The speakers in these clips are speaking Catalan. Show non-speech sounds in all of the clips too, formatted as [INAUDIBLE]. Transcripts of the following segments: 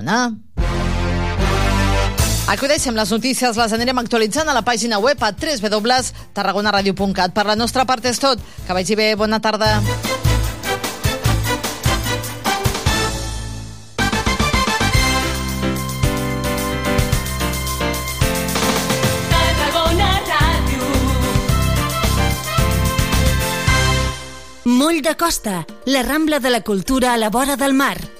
Tarragona. Acudeixem les notícies, les anirem actualitzant a la pàgina web a www.tarragonaradio.cat. Per la nostra part és tot. Que vagi bé, bona tarda. Moll de Costa, la Rambla de la Cultura a la vora del mar.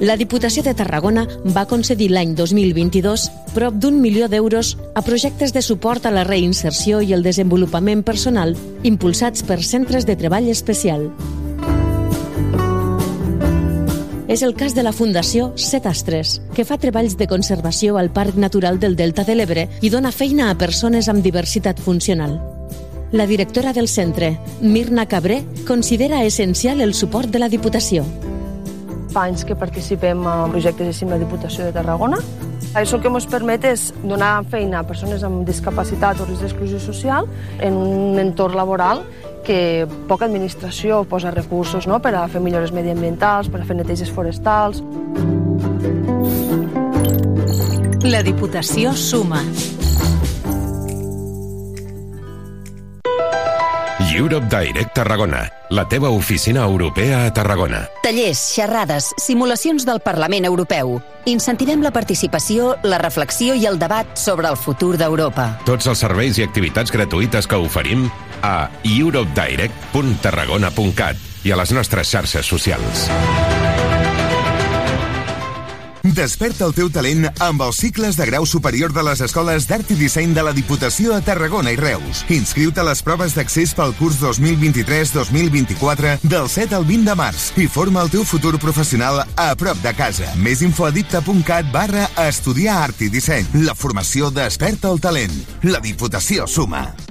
La Diputació de Tarragona va concedir l'any 2022 prop d'un milió d'euros a projectes de suport a la reinserció i el desenvolupament personal impulsats per centres de treball especial. És el cas de la Fundació Cetastres, que fa treballs de conservació al Parc Natural del Delta de l'Ebre i dona feina a persones amb diversitat funcional. La directora del centre, Mirna Cabré, considera essencial el suport de la Diputació fa anys que participem en projectes així amb la Diputació de Tarragona. Això que ens permet és donar feina a persones amb discapacitat o risc d'exclusió social en un entorn laboral que poca administració posa recursos no? per a fer millores mediambientals, per a fer neteges forestals. La Diputació suma. Europe Direct Tarragona, la teva oficina europea a Tarragona. Tallers, xerrades, simulacions del Parlament Europeu. Incentivem la participació, la reflexió i el debat sobre el futur d'Europa. Tots els serveis i activitats gratuïtes que oferim a europedirect.tarragona.cat i a les nostres xarxes socials. Desperta el teu talent amb els cicles de grau superior de les escoles d'art i disseny de la Diputació a Tarragona i Reus. Inscriu-te a les proves d'accés pel curs 2023-2024 del 7 al 20 de març i forma el teu futur professional a prop de casa. Més info a dipta.cat barra estudiar art i disseny. La formació desperta el talent. La Diputació suma.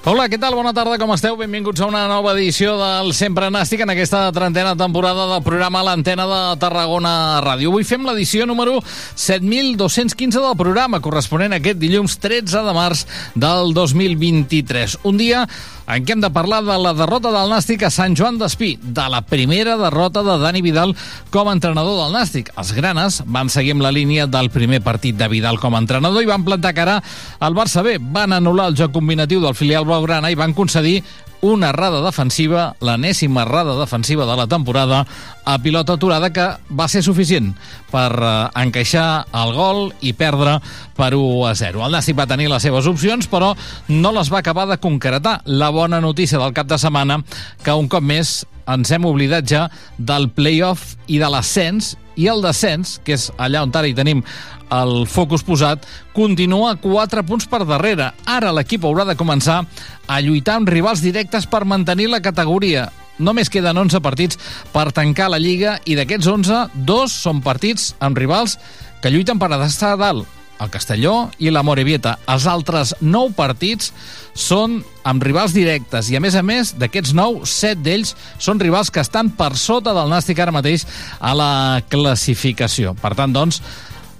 Hola, què tal? Bona tarda, com esteu? Benvinguts a una nova edició del Sempre Nàstic en aquesta trentena temporada del programa L'Antena de Tarragona Ràdio. Avui fem l'edició número 7215 del programa, corresponent a aquest dilluns 13 de març del 2023. Un dia en què hem de parlar de la derrota del Nàstic a Sant Joan d'Espí, de la primera derrota de Dani Vidal com a entrenador del Nàstic. Els granes van seguir amb la línia del primer partit de Vidal com a entrenador i van plantar cara al Barça B. Van anul·lar el joc combinatiu del filial blaugrana i van concedir una errada defensiva, l'enèsima errada defensiva de la temporada, a pilota aturada que va ser suficient per eh, encaixar el gol i perdre per 1 a 0. El Nàstic va tenir les seves opcions, però no les va acabar de concretar. La bona notícia del cap de setmana que un cop més ens hem oblidat ja del playoff i de l'ascens i el descens, que és allà on ara hi tenim el focus posat, continua 4 punts per darrere. Ara l'equip haurà de començar a lluitar amb rivals directes per mantenir la categoria. Només queden 11 partits per tancar la Lliga i d'aquests 11, dos són partits amb rivals que lluiten per estar a dalt el Castelló i la Morevieta. Els altres 9 partits són amb rivals directes i, a més a més, d'aquests 9, 7 d'ells són rivals que estan per sota del Nàstic ara mateix a la classificació. Per tant, doncs,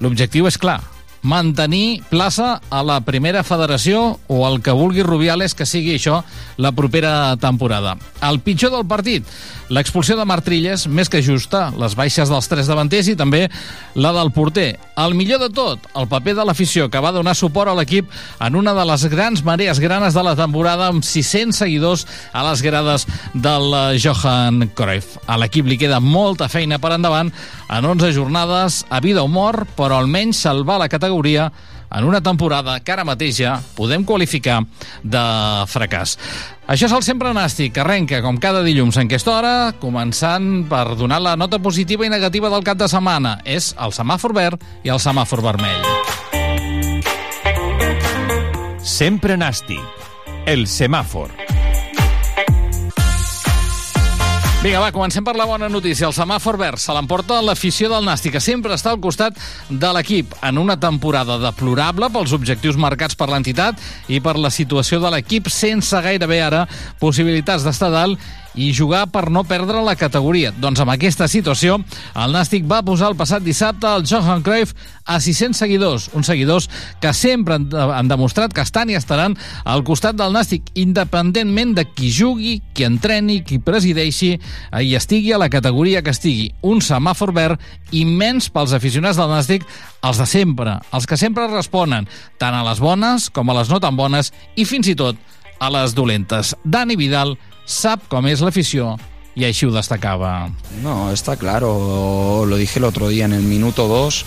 l'objectiu és clar, mantenir plaça a la primera federació o el que vulgui Rubiales que sigui això la propera temporada. El pitjor del partit, l'expulsió de Martrilles, més que justa, les baixes dels tres davanters i també la del porter. El millor de tot, el paper de l'afició que va donar suport a l'equip en una de les grans marees granes de la temporada amb 600 seguidors a les grades del eh, Johan Cruyff. A l'equip li queda molta feina per endavant en 11 jornades a vida o mort, però almenys salvar la categoria en una temporada que ara mateix ja podem qualificar de fracàs. Això és el Sempre Nàstic, que arrenca com cada dilluns en aquesta hora, començant per donar la nota positiva i negativa del cap de setmana. És el semàfor verd i el semàfor vermell. Sempre Nàstic, el semàfor. Vinga, va, comencem per la bona notícia. El semàfor verd se l'emporta l'afició del Nàstic, que sempre està al costat de l'equip en una temporada deplorable pels objectius marcats per l'entitat i per la situació de l'equip sense gairebé ara possibilitats d'estar dalt i jugar per no perdre la categoria. Doncs amb aquesta situació, el Nàstic va posar el passat dissabte el Johan Cruyff a 600 seguidors, uns seguidors que sempre han, han demostrat que estan i estaran al costat del Nàstic, independentment de qui jugui, qui entreni, qui presideixi i estigui a la categoria que estigui. Un semàfor verd immens pels aficionats del Nàstic, els de sempre, els que sempre responen, tant a les bones com a les no tan bones i fins i tot a les dolentes. Dani Vidal, sap com és l'afició i així ho destacava. No, está claro, lo dije el otro día en el minuto 2.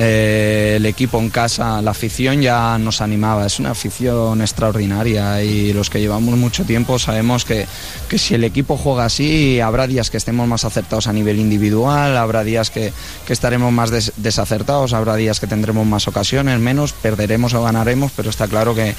Eh, el equipo en casa, la afición ya nos animaba. Es una afición extraordinaria y los que llevamos mucho tiempo sabemos que, que si el equipo juega así, habrá días que estemos más acertados a nivel individual, habrá días que, que estaremos más des- desacertados, habrá días que tendremos más ocasiones, menos, perderemos o ganaremos, pero está claro que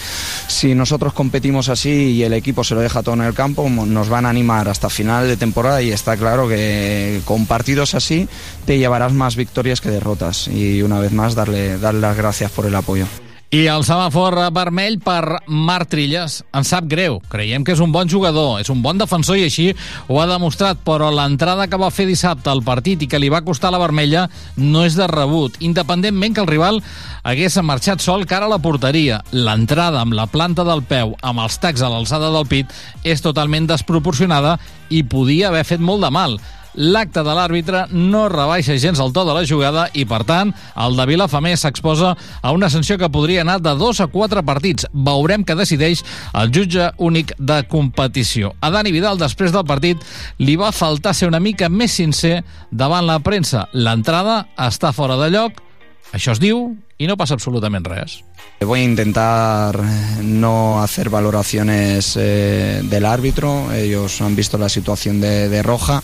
si nosotros competimos así y el equipo se lo deja todo en el campo, nos van a animar hasta final de temporada y está claro que con partidos así te llevarás más victorias que derrotas. Y una vez más darle, darle las gracias por el apoyo. I el semàfor vermell per Marc Trilles. Ens sap greu. Creiem que és un bon jugador, és un bon defensor i així ho ha demostrat, però l'entrada que va fer dissabte al partit i que li va costar la vermella no és de rebut, independentment que el rival hagués marxat sol cara a la porteria. L'entrada amb la planta del peu, amb els tacs a l'alçada del pit, és totalment desproporcionada i podia haver fet molt de mal. L'acte de l'àrbitre no rebaixa gens el to de la jugada i, per tant, el de Vilafamé s'exposa a una sanció que podria anar de dos a quatre partits. Veurem què decideix el jutge únic de competició. A Dani Vidal, després del partit, li va faltar ser una mica més sincer davant la premsa. L'entrada està fora de lloc, això es diu, i no passa absolutament res. Voy a intentar no hacer valoraciones eh, del árbitro. Ellos han visto la situación de, roja.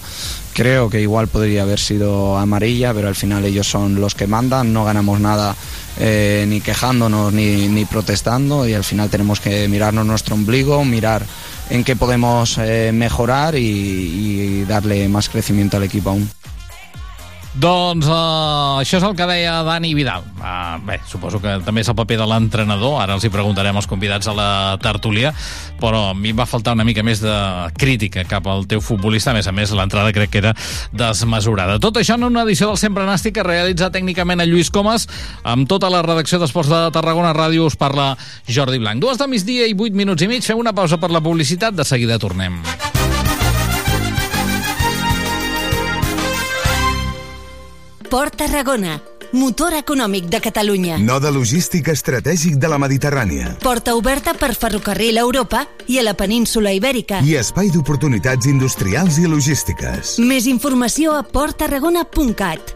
Creo que igual podría haber sido amarilla, pero al final ellos son los que mandan. No ganamos nada eh, ni quejándonos ni, ni protestando y al final tenemos que mirarnos nuestro ombligo, mirar en qué podemos eh, mejorar y, y darle más crecimiento al equipo aún. Doncs uh, això és el que deia Dani Vidal. Uh, bé, suposo que també és el paper de l'entrenador, ara els hi preguntarem als convidats a la tertúlia, però a mi em va faltar una mica més de crítica cap al teu futbolista, a més a més l'entrada crec que era desmesurada. Tot això en una edició del Sempre Nàstic que realitza tècnicament a Lluís Comas, amb tota la redacció d'Esports de Tarragona Ràdio us parla Jordi Blanc. Dues de migdia i vuit minuts i mig, fem una pausa per la publicitat, de seguida tornem. Port Tarragona, motor econòmic de Catalunya. Node logístic estratègic de la Mediterrània. Porta oberta per ferrocarril a Europa i a la península Ibèrica. I espai d'oportunitats industrials i logístiques. Més informació a porttarragona.cat.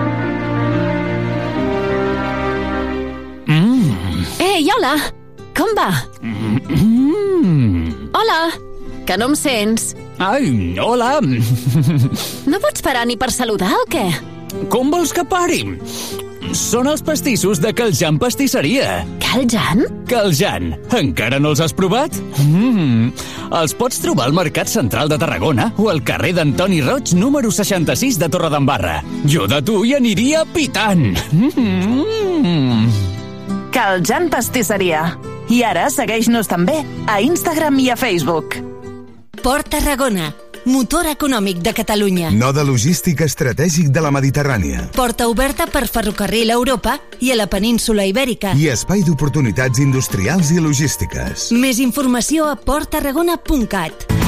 Ei, hola! Com va? Hola! Que no em sents? Ai, hola! No pots parar ni per saludar o què? Com vols que pari? Són els pastissos de Caljan Pastisseria. Caljan? Caljan. Encara no els has provat? Mmm. Els pots trobar al Mercat Central de Tarragona o al carrer d'Antoni Roig, número 66 de Torredembarra. Jo de tu hi aniria pitant. Mmm. Caljan Pastisseria. I ara segueix-nos també a Instagram i a Facebook. Port Tarragona, motor econòmic de Catalunya. Node logístic estratègic de la Mediterrània. Porta oberta per ferrocarril a Europa i a la península Ibèrica. I espai d'oportunitats industrials i logístiques. Més informació a porttarragona.cat.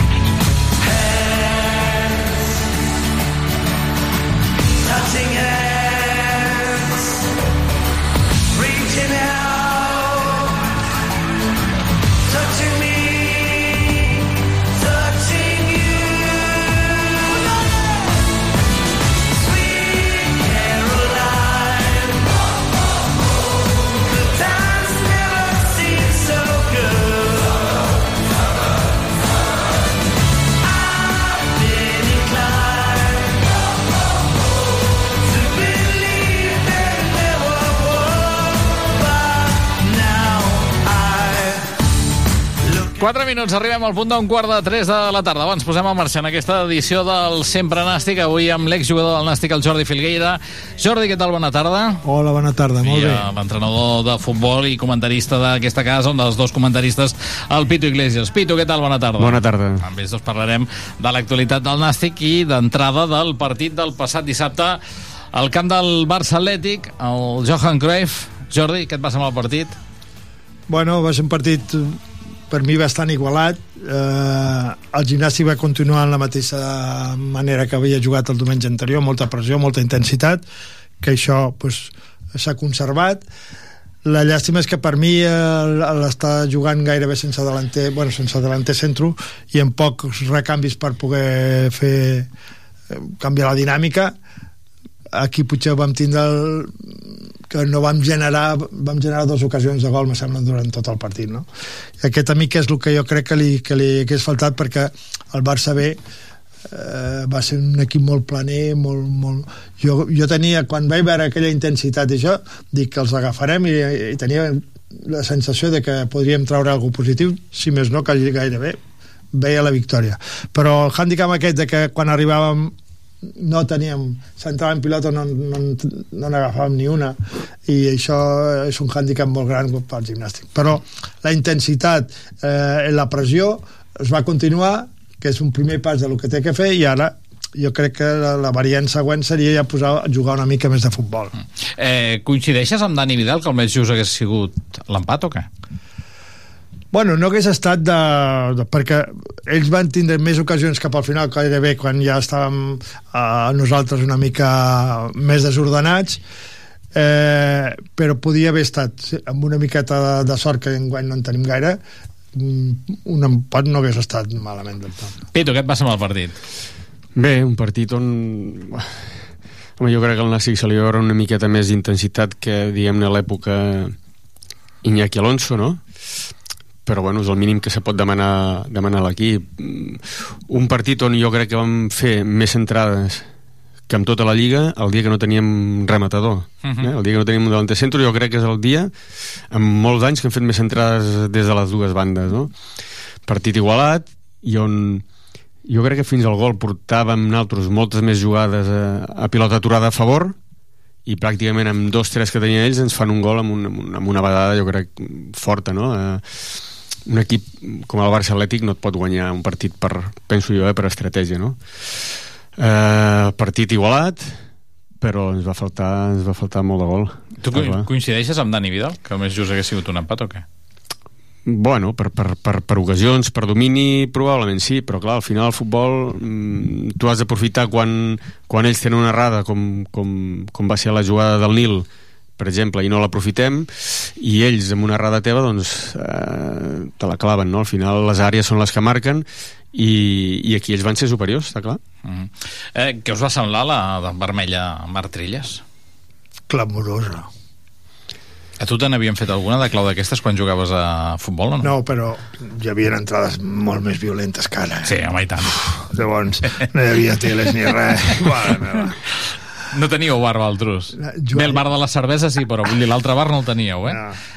4 minuts, arribem al punt d'un quart de 3 de la tarda. Abans posem a marxa en aquesta edició del Sempre Nàstic, avui amb l'exjugador del Nàstic, el Jordi Filgueira. Jordi, què tal? Bona tarda. Hola, bona tarda, molt I bé. l'entrenador de futbol i comentarista d'aquesta casa, un dels dos comentaristes, el Pito Iglesias. Pito, què tal? Bona tarda. Bona tarda. Amb ells dos parlarem de l'actualitat del Nàstic i d'entrada del partit del passat dissabte al camp del Barça Atlètic, el Johan Cruyff. Jordi, què et passa amb el partit? Bueno, va ser un partit per mi bastant igualat. Eh, el gimnàstic va continuar en la mateixa manera que havia jugat el diumenge anterior, molta pressió, molta intensitat, que això pues, s'ha conservat. La llàstima és que per mi eh, l'està jugant gairebé sense delanter, bueno, sense delanter centro i amb pocs recanvis per poder fer eh, canviar la dinàmica aquí potser vam tindre el, que no vam generar vam generar dues ocasions de gol me sembla durant tot el partit no? I aquest a mi que és el que jo crec que li, que li hagués faltat perquè el Barça B eh, va ser un equip molt planer molt, molt... Jo, jo tenia quan vaig veure aquella intensitat i això dic que els agafarem i, i tenia la sensació de que podríem treure alguna positiu si més no que gairebé veia la victòria però el hàndicap aquest de que quan arribàvem no teníem, s'entrava en pilota no, no, no n'agafàvem ni una i això és un hàndicap molt gran pel gimnàstic, però la intensitat, eh, la pressió es va continuar, que és un primer pas del que té que fer i ara jo crec que la, la variant següent seria ja posar jugar una mica més de futbol. Eh, coincideixes amb Dani Vidal que el més just hagués sigut l'empat o què? Bueno, no hagués estat de, de... perquè ells van tindre més ocasions cap al final, gairebé quan ja estàvem eh, nosaltres una mica més desordenats, eh, però podia haver estat amb una miqueta de, de sort que enguany no en tenim gaire mm, un empat no hagués estat malament del tot. Pito, què et passa amb el partit? Bé, un partit on... Home, jo crec que al Nàstic se li va veure una miqueta més d'intensitat que, diguem-ne, a l'època Iñaki Alonso, no? Però bueno, és el mínim que se pot demanar, demanar a l'equip. Un partit on jo crec que vam fer més entrades que amb tota la Lliga el dia que no teníem rematador. Uh -huh. eh? El dia que no teníem un delanter centre jo crec que és el dia amb molts anys que hem fet més entrades des de les dues bandes. No? Partit igualat i on jo crec que fins al gol portàvem nosaltres moltes més jugades a, a pilota aturada a favor i pràcticament amb dos, tres que tenien ells ens fan un gol amb, un, amb, una, amb una vedada jo crec forta no? Eh, un equip com el Barça Atlètic no et pot guanyar un partit per, penso jo, eh, per estratègia no? eh, partit igualat però ens va faltar, ens va faltar molt de gol Tu co coincideixes amb Dani Vidal? Que més just hagués sigut un empat o què? Bueno, per, per, per, per ocasions, per domini, probablement sí, però clar, al final el futbol mm, tu has d'aprofitar quan, quan ells tenen una errada, com, com, com va ser la jugada del Nil, per exemple, i no l'aprofitem, i ells amb una errada teva, doncs, eh, te la claven, no? Al final les àrees són les que marquen, i, i aquí ells van ser superiors, està clar. Mm -hmm. eh, què us va semblar la de vermella Martrilles? Clamorosa. A tu te n'havien fet alguna de clau d'aquestes quan jugaves a futbol o no? No, però hi havia entrades molt més violentes que ara. Sí, home, i tant. Llavors, no hi havia teles ni res. [LAUGHS] Mare meva. No teníeu bar Valtrus. Joan- Bé, el bar de la cervesa sí, però vull dir, l'altre bar no el teníeu, eh?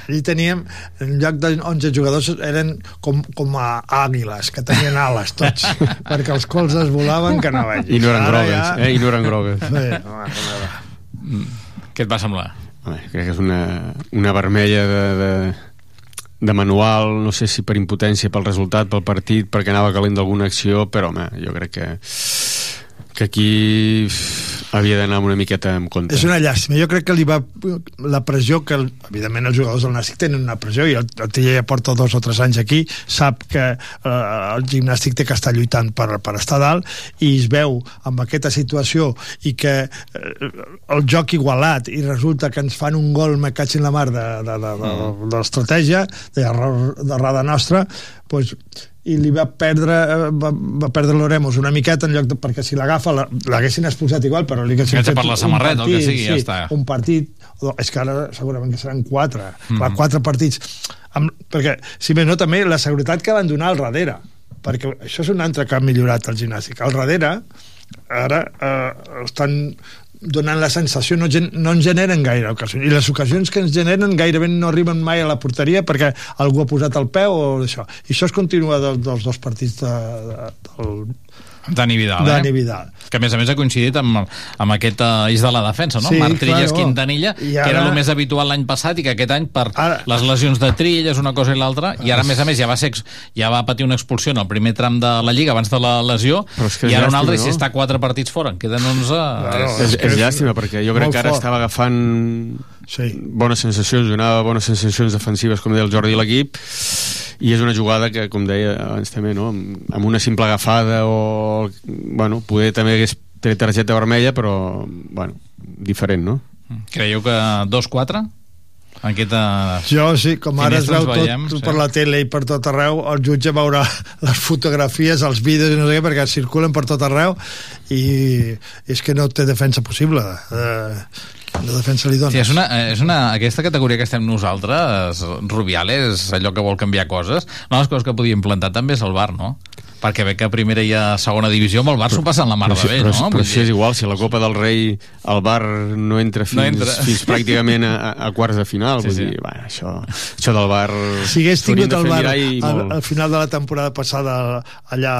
Allí teníem, en lloc de 11 jugadors, eren com, com a àguiles, que tenien ales tots, [LAUGHS] perquè els colzes volaven que no veig. I no eren Ara grogues, ja- eh? I no eren grogues. Sí, no, no, no. Què et va semblar? Home, crec que és una, una vermella de, de, de manual, no sé si per impotència, pel resultat, pel partit, perquè anava calent d'alguna acció, però home, jo crec que que aquí havia d'anar una miqueta en compte. És una llàstima. Jo crec que li va... La pressió que, el- evidentment, els jugadors del Nàstic tenen una pressió, i el, el Tilla ja porta dos o tres anys aquí, sap que eh, el gimnàstic té que estar lluitant per, per estar dalt, i es veu amb aquesta situació i que eh, el joc igualat, i resulta que ens fan un gol, me la mar, de, de, de, de, de, de l'estratègia, d'error- d'errada nostra, doncs, i li va perdre eh, va, va perdre l'Oremos una miqueta en lloc de, perquè si l'agafa la- l'haguessin expulsat igual però li haguessin fet per la un samarreta, el que partit, sigui, ja està. un partit o- és que ara segurament que seran quatre mm. -hmm. quatre partits amb, perquè si més no també la seguretat que van donar al darrere perquè això és un altre que ha millorat el gimnàstic al darrere ara eh, estan donant la sensació, no, no en generen gaire ocasions, i les ocasions que ens generen gairebé no arriben mai a la porteria perquè algú ha posat el peu o això, i això es continua del, dels dos partits de, de, del, Dani Vidal, Dani eh? Vidal. Que a més a més ha coincidit amb, amb aquest uh, eix de la defensa, no? Sí, Marc Trilles claro. Quintanilla, I que era ara- el més habitual l'any passat i que aquest any per les lesions de Trilles, una cosa i l'altra, i ara a més a més ja va, ser, ja va patir una expulsió en el primer tram de la Lliga abans de la lesió, Però és que és i ara un altre, i si no? està quatre partits fora, en queden 11... és, és llàstima, perquè jo crec que ara fort. estava agafant sí. bones sensacions, donava bones sensacions defensives, com deia el Jordi i l'equip, i és una jugada que, com deia abans també, no? amb amb una simple agafada o... Bueno, poder també hagués tret targeta vermella, però, bueno, diferent, no? Creieu que 2-4? En aquesta... Jo sí, com ara es veu tot, veiem, tot sí. per la tele i per tot arreu, el jutge veurà [LAUGHS] les fotografies, els vídeos i no sé què, perquè circulen per tot arreu i és que no té defensa possible. Eh, la defensa li dona. Sí, és una, és una, aquesta categoria que estem nosaltres, Rubiales, allò que vol canviar coses, una de les coses que podíem plantar també és el bar, no? Perquè ve que a primera i a segona divisió amb el bar s'ho passen la mar però, de bé, però, no? però si és igual, si a la Copa del Rei el bar no entra fins, No entra. fins [LAUGHS] pràcticament a, a quarts de final Sí, vull sí. dir, va, això, això del bar si hagués tingut el bar al, molt. al final de la temporada passada allà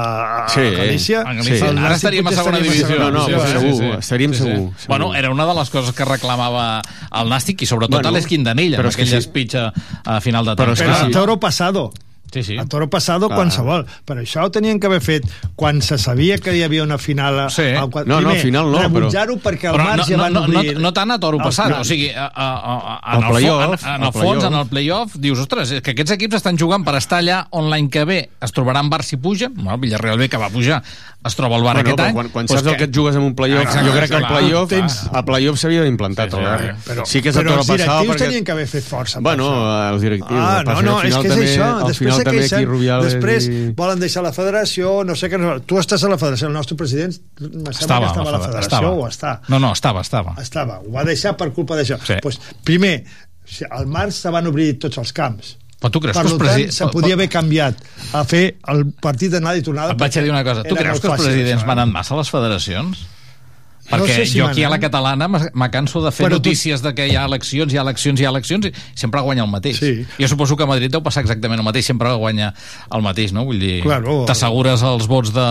a, Sí, a Galícia, a Galícia. el Ara estaríem a segona divisió. No, no, però segur, estaríem segur, segur. Bueno, era una de les coses que reclamava el Nàstic i sobretot Bueno, però és que aquell sí. speech a, a final de Però, temporada. a toro passado. Sí, sí. A toro passado qualsevol. Però això ho tenien que haver fet quan se sabia que hi havia una final. A, Sí. a, quan, No, no, al final no, però- Rebutjar-ho perquè al Però març no, ja no, van no, no, obrir... no tant a toro els passat, plans. o sigui, a, a, a, Al en, el, playoff, en, en al el fons, en el playoff, dius, ostres, és que aquests equips estan jugant per estar allà on l'any que ve es trobaran Bar si puja, bueno, el Villarreal B que va pujar, es troba el Bar Bueno, aquest però any. quan, quan saps el que et jugues en un playoff, jo crec que el playoff, Tens- el playoff s'havia d'implantar Sí, sí, Però, sí que és el però toro els passat directius perquè... tenien que haver fet força. Bueno, això. els directius. Ah, el no, no, al és que és això. Al Després se queixen, Rubiales després i... volen deixar la federació, no sé què... No. Tu estàs a la federació, el nostre president Estava, que estava a la federació estava. o està. No, no, estava, estava. Estava, ho va deixar per culpa d'això. Sí. Pues, primer, al març se van obrir tots els camps. Però tu creus per que els presidents... se podia haver canviat a fer el partit d'anada i tornada. Et vaig a dir una cosa. Tu creus que els presidents això, eh? manen massa a les federacions? Perquè sé si jo aquí a la catalana me canso de fer Però tu- notícies de que hi ha eleccions, hi ha eleccions, hi ha eleccions, i sempre guanya el mateix. Sí. Jo suposo que a Madrid deu passar exactament el mateix, sempre guanya el mateix, no? Vull dir, Claro. t'assegures els vots de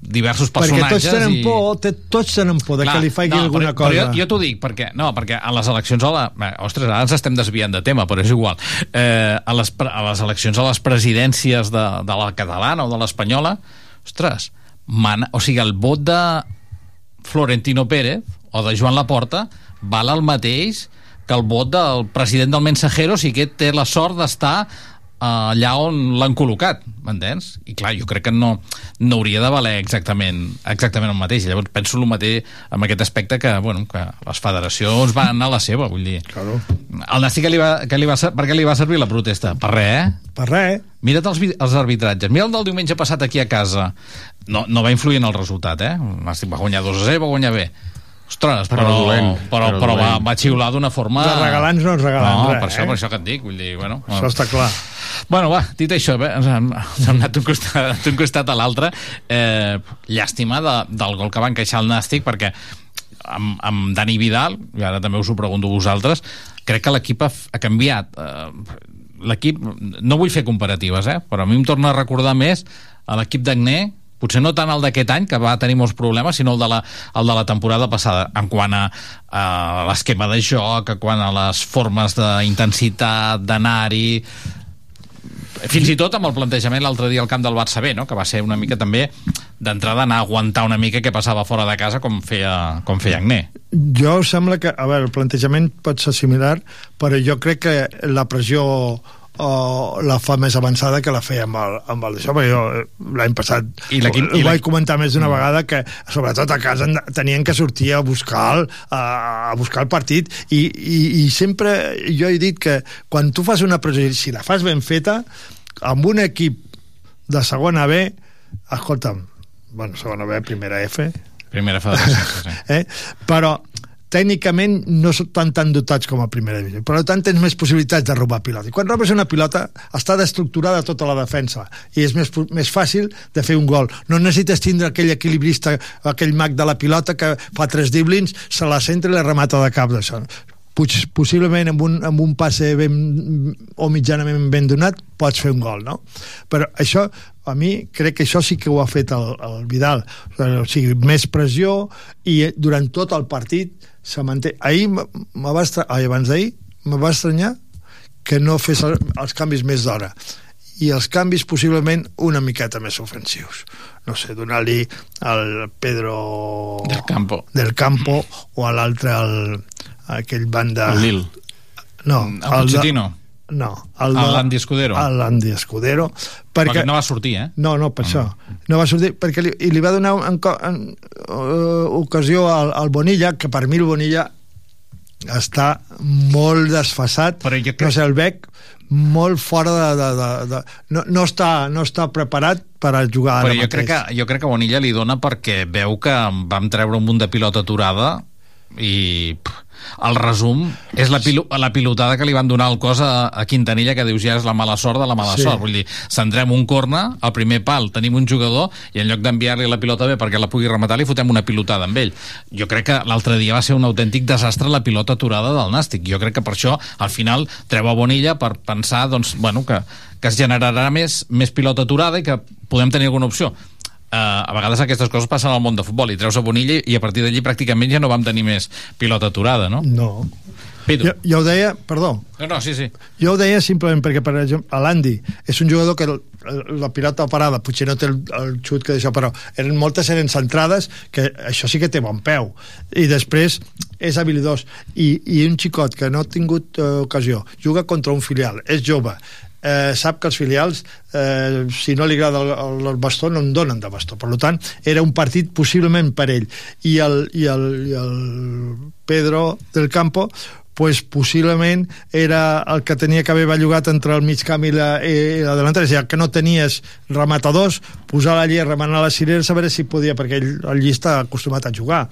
diversos Perquè personatges tots tenen i... por, te, tots tenen por de que li faci alguna però, cosa. Però jo, jo t'ho dic, perquè, no, perquè a les eleccions a la... Ostres, ara ens estem desviant de tema, però és igual. Eh, a, les, a les eleccions a les presidències de, de la catalana o de l'espanyola, ostres, man, o sigui, el vot de Florentino Pérez o de Joan Laporta val el mateix que el vot del president del Mensajero si aquest té la sort d'estar eh, allà on l'han col·locat, m'entens? I clar, jo crec que no, no hauria de valer exactament, exactament el mateix. Llavors penso el mateix amb aquest aspecte que, bueno, que les federacions van anar a la seva, vull dir. Claro. El Nasti que li va, que li va, per què li va servir la protesta? Per res, eh? Per res. Mira't els, els arbitratges. Mira el del diumenge passat aquí a casa. No, no va influir en el resultat, eh? El Nàstic va guanyar 2 a 0, va guanyar bé. Ostres, però, Però dolent, però, però però va, va xiular d'una forma... De regalants no ens regalen no, res, per això, eh? per això que et dic, vull dir, bueno... Això està clar. Bueno, va, dit això, bé, ens hem, ens hem anat d'un costat, d'un costat a l'altre. Eh, llàstima de, del gol que va encaixar el Nàstic, perquè amb, amb Dani Vidal, i ara també us ho pregunto a vosaltres, crec que l'equip ha, ha canviat. Eh, l'equip, no vull fer comparatives, eh, però a mi em torna a recordar més a l'equip d'Agné, potser no tant el d'aquest any, que va tenir molts problemes, sinó el de la, el de la temporada passada, en quant a, a l'esquema de joc, a quant a les formes d'intensitat, d'anar-hi, fins i tot amb el plantejament l'altre dia al camp del Barça B, no? que va ser una mica també d'entrada anar a aguantar una mica què passava fora de casa com feia, com feia Agné. Jo sembla que, a veure, el plantejament pot ser similar, però jo crec que la pressió o la fa més avançada que la feia amb el, amb el d'això, perquè jo eh, l'any passat I l'equip- ho i vaig comentar més d'una vegada que sobretot a casa en- tenien que sortir a buscar el, a, a buscar el partit i, i, i sempre jo he dit que quan tu fas una pressió, si la fas ben feta amb un equip de segona B escolta'm, bueno, segona B, primera F Primera federació, sí. eh? però tècnicament no són tan dotats com a primera divisió per tant tens més possibilitats de robar pilota i quan robes una pilota està destructurada tota la defensa i és més, més fàcil de fer un gol no necessites tindre aquell equilibrista aquell mag de la pilota que fa tres driblings se la centra i la remata de cap Puig- possiblement amb un, amb un passe ben, o mitjanament ben donat pots fer un gol, no? Però això, a mi, crec que això sí que ho ha fet el, el Vidal. O sigui, més pressió i eh, durant tot el partit se manté. Ahir me va estra... ai, abans d'ahir me va estranyar que no fes el, els canvis més d'hora i els canvis possiblement una miqueta més ofensius no sé, donar-li al Pedro Del Campo del Campo o a l'altre el, aquell banda El Lil. no, El de- Pochettino. No, El Escudero. el Landi Escudero Perquè no va sortir, eh? no, no, per això. No va sortir perquè li, i li va donar en, en, uh, ocasió al, al Bonilla, que per mi el Bonilla està molt desfasat. Però jo crec... No sé, el Bec molt fora de... de, de, de no, no, està, no està preparat per a jugar Però ara jo crec, que, jo crec que Bonilla li dona perquè veu que vam treure un munt de pilota aturada i pff, el resum és la, pilo, la pilotada que li van donar al cos a, a Quintanilla que dius ja és la mala sort de la mala Sí. sort. Vull dir, centrem un corna, al primer pal tenim un jugador i en lloc d'enviar-li la pilota bé perquè la pugui rematar li fotem una pilotada amb ell. Jo crec que l'altre dia va ser un autèntic desastre la pilota aturada del Nàstic. Jo crec que per això al final treu a Bonilla per pensar doncs, bueno, que, que es generarà més, més pilota aturada i que podem tenir alguna opció Uh, a vegades aquestes coses passen al món de futbol i treus a Bonilla i a partir d'allí pràcticament ja no vam tenir més pilota aturada, no? No. Pitu. Jo, jo ho deia, perdó, No, no, sí, sí. jo ho deia simplement perquè, per exemple, l'Andy és un jugador que el, el- la pilota parada potser no té el, el xut que d'això, però eren moltes eren centrades, que això sí que té bon peu. I després és habilidós. I, i un xicot que no ha tingut eh, ocasió, juga contra un filial, és jove, eh, sap que els filials eh, si no li agrada el, el, bastó no en donen de bastó, per tant era un partit possiblement per ell. I el, i el, i el Pedro del Campo pues possiblement era el que tenia que haver bellugat entre el mig camp i la, i la delantera, ja que no tenies rematadors, posar allí a remenar la sirena, saber si podia, perquè ell allí està acostumat a jugar.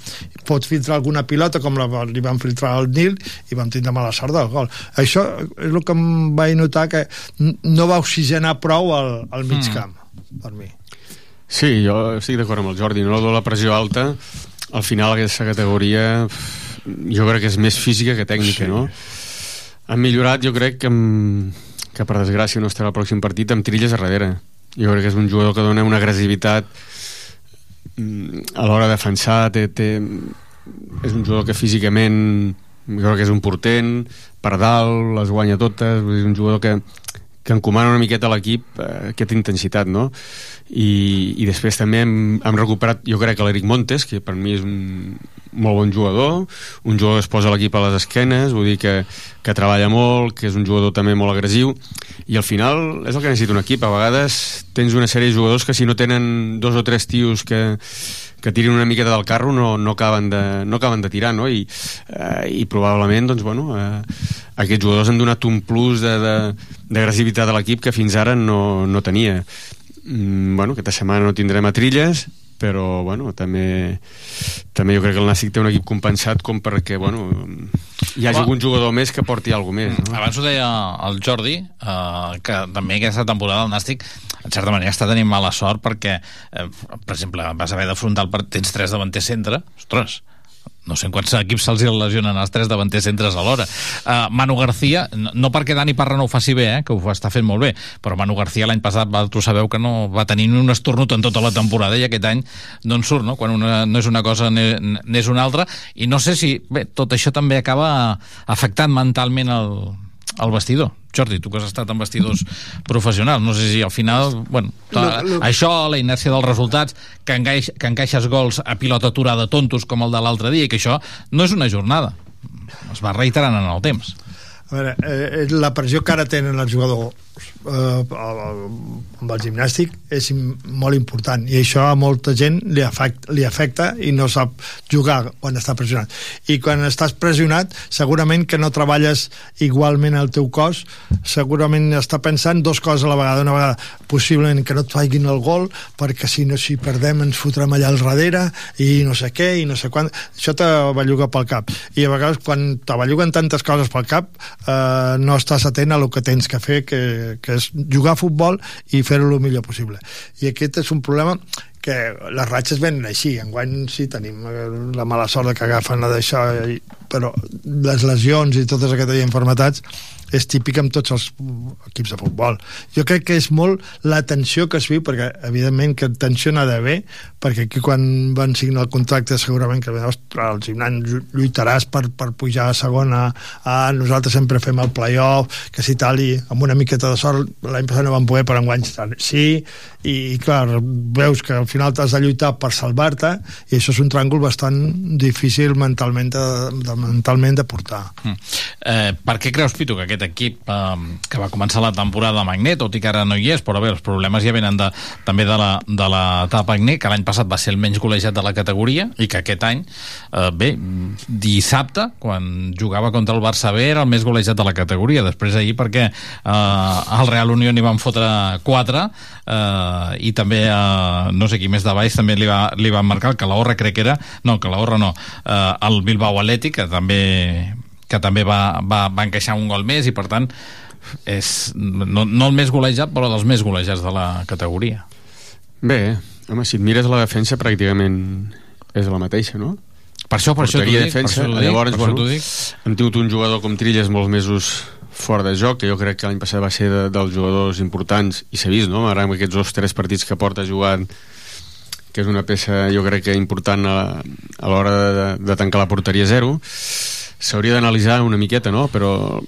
Pot filtrar alguna pilota, com la, li van filtrar al Nil, i vam tindre mala sort del gol. Això és el que em vaig notar, que no va oxigenar prou al, al mig Mm. camp, per mi. Sí, jo estic d'acord amb el Jordi. No la pressió alta, al final aquesta categoria jo crec que és més física que tècnica, Sí. no? Han millorat, jo crec, que, amb, que per desgràcia no estarà al pròxim partit amb Trilles a darrere. Jo crec que és un jugador que dona una agressivitat mm, a l'hora de defensar, té, té, és un jugador que físicament jo crec que és un portent, per dalt, les guanya totes, és un jugador que, que encomana una miqueta a l'equip eh, aquesta intensitat, no? I, i després també hem, hem recuperat, jo crec que l'Eric Montes, que per mi és un molt bon jugador, un jugador que es posa l'equip a les esquenes, vull dir que, que treballa molt, que és un jugador també molt agressiu, i al final és el que necessita un equip. A vegades tens una sèrie de jugadors que si no tenen dos o tres tios que, que tirin una miqueta del carro no, no, acaben, de, no acaben de tirar, no? I, eh, i probablement, doncs, bueno, eh, aquests jugadors han donat un plus d'agressivitat a l'equip que fins ara no, no tenia. Mm, bueno, aquesta setmana no tindrem a Trilles, però bueno, també, també jo crec que el Nàstic té un equip compensat com perquè bueno, hi hagi algun jugador més que porti alguna més. No? Abans ho deia el Jordi, eh, que també aquesta temporada el Nàstic, en certa manera, està tenint mala sort perquè, eh, per exemple, vas haver d'afrontar el partit, tens tres davanters centre, ostres, no sé en quants equips se'ls lesionen els tres davanters centres alhora. Uh, Manu García, no, no perquè Dani Parra no ho faci bé, eh, que ho està fent molt bé, però Manu García l'any passat, vosaltres sabeu que no va tenir ni un estornut en tota la temporada i aquest any no en surt, no? Quan una, no és una cosa n'és una altra, i no sé si, bé, tot això també acaba afectant mentalment el, el vestidor. Jordi, tu que has estat en vestidors professionals, no sé si al final, bueno, ta, Lo- lo- això, la inèrcia dels resultats, que, engaix, que encaixes gols a pilota aturada tontos com el de l'altre dia, i que això no és una jornada. Es va reiterant en el temps. A veure, eh, la pressió que ara tenen els jugadors eh, amb el gimnàstic és molt important i això a molta gent li afecta, li afecta i no sap jugar quan està pressionat. I quan estàs pressionat segurament que no treballes igualment el teu cos segurament està pensant dos coses a la vegada. Una vegada possiblement que no et faiguin el gol perquè si no si perdem ens fotrem allà al darrere i no sé què i no sé quan. Això te belluga pel cap. I a vegades quan te belluguen tantes coses pel cap eh, no estàs atent a el que tens que fer que, que és jugar a futbol i fer-ho el millor possible. I aquest és un problema que les ratxes venen així. Enguany sí tenim eh, la mala sort que agafen la d'això però les lesions i totes aquestes infermetats és típic amb tots els equips de futbol. Jo crec que és molt la tensió que es viu, perquè evidentment que tensió n'ha d'haver, perquè aquí quan van signar el contracte segurament que ostres, al gimnàs llu- lluitaràs per, per pujar a segona, ah, nosaltres sempre fem el playoff, que si tal, i amb una miqueta de sort l'any passat no van poder, però enguany sí, i, i clar, veus que al final t'has de lluitar per salvar-te, i això és un tràngol bastant difícil mentalment de, de, mentalment de portar. Mm. Eh, per què creus, Pitu, que aquest equip eh, que va començar la temporada amb Agné, tot i que ara no hi és, però bé, els problemes ja venen de, també de l'etapa Agné, que l'any passat va ser el menys golejat de la categoria, i que aquest any, eh, bé, dissabte, quan jugava contra el Barça B, era el més golejat de la categoria. Després ahir, perquè eh, al Real Unió n'hi van fotre 4, eh, i també, eh, no sé qui més de baix, també li, va, li van marcar el Calahorra, crec que era, no, Calahorra no, eh, el Bilbao Atlètic, que també que també va, va, va encaixar un gol més i per tant és no, no el més golejat però dels més golejats de la categoria Bé, home, si et mires la defensa pràcticament és la mateixa, no? Per això- per això t'ho Porteria, dic, per defensa, això t'ho dic, llavors, per això bueno, t'ho dic. hem tingut un jugador com Trilles molts mesos fora de joc, que jo crec que l'any passat va ser de, dels jugadors importants, i s'ha vist, no? Ara amb aquests dos tres partits que porta jugant que és una peça jo crec que important a, a l'hora de, de tancar la porteria a zero s'hauria d'analitzar una miqueta no? però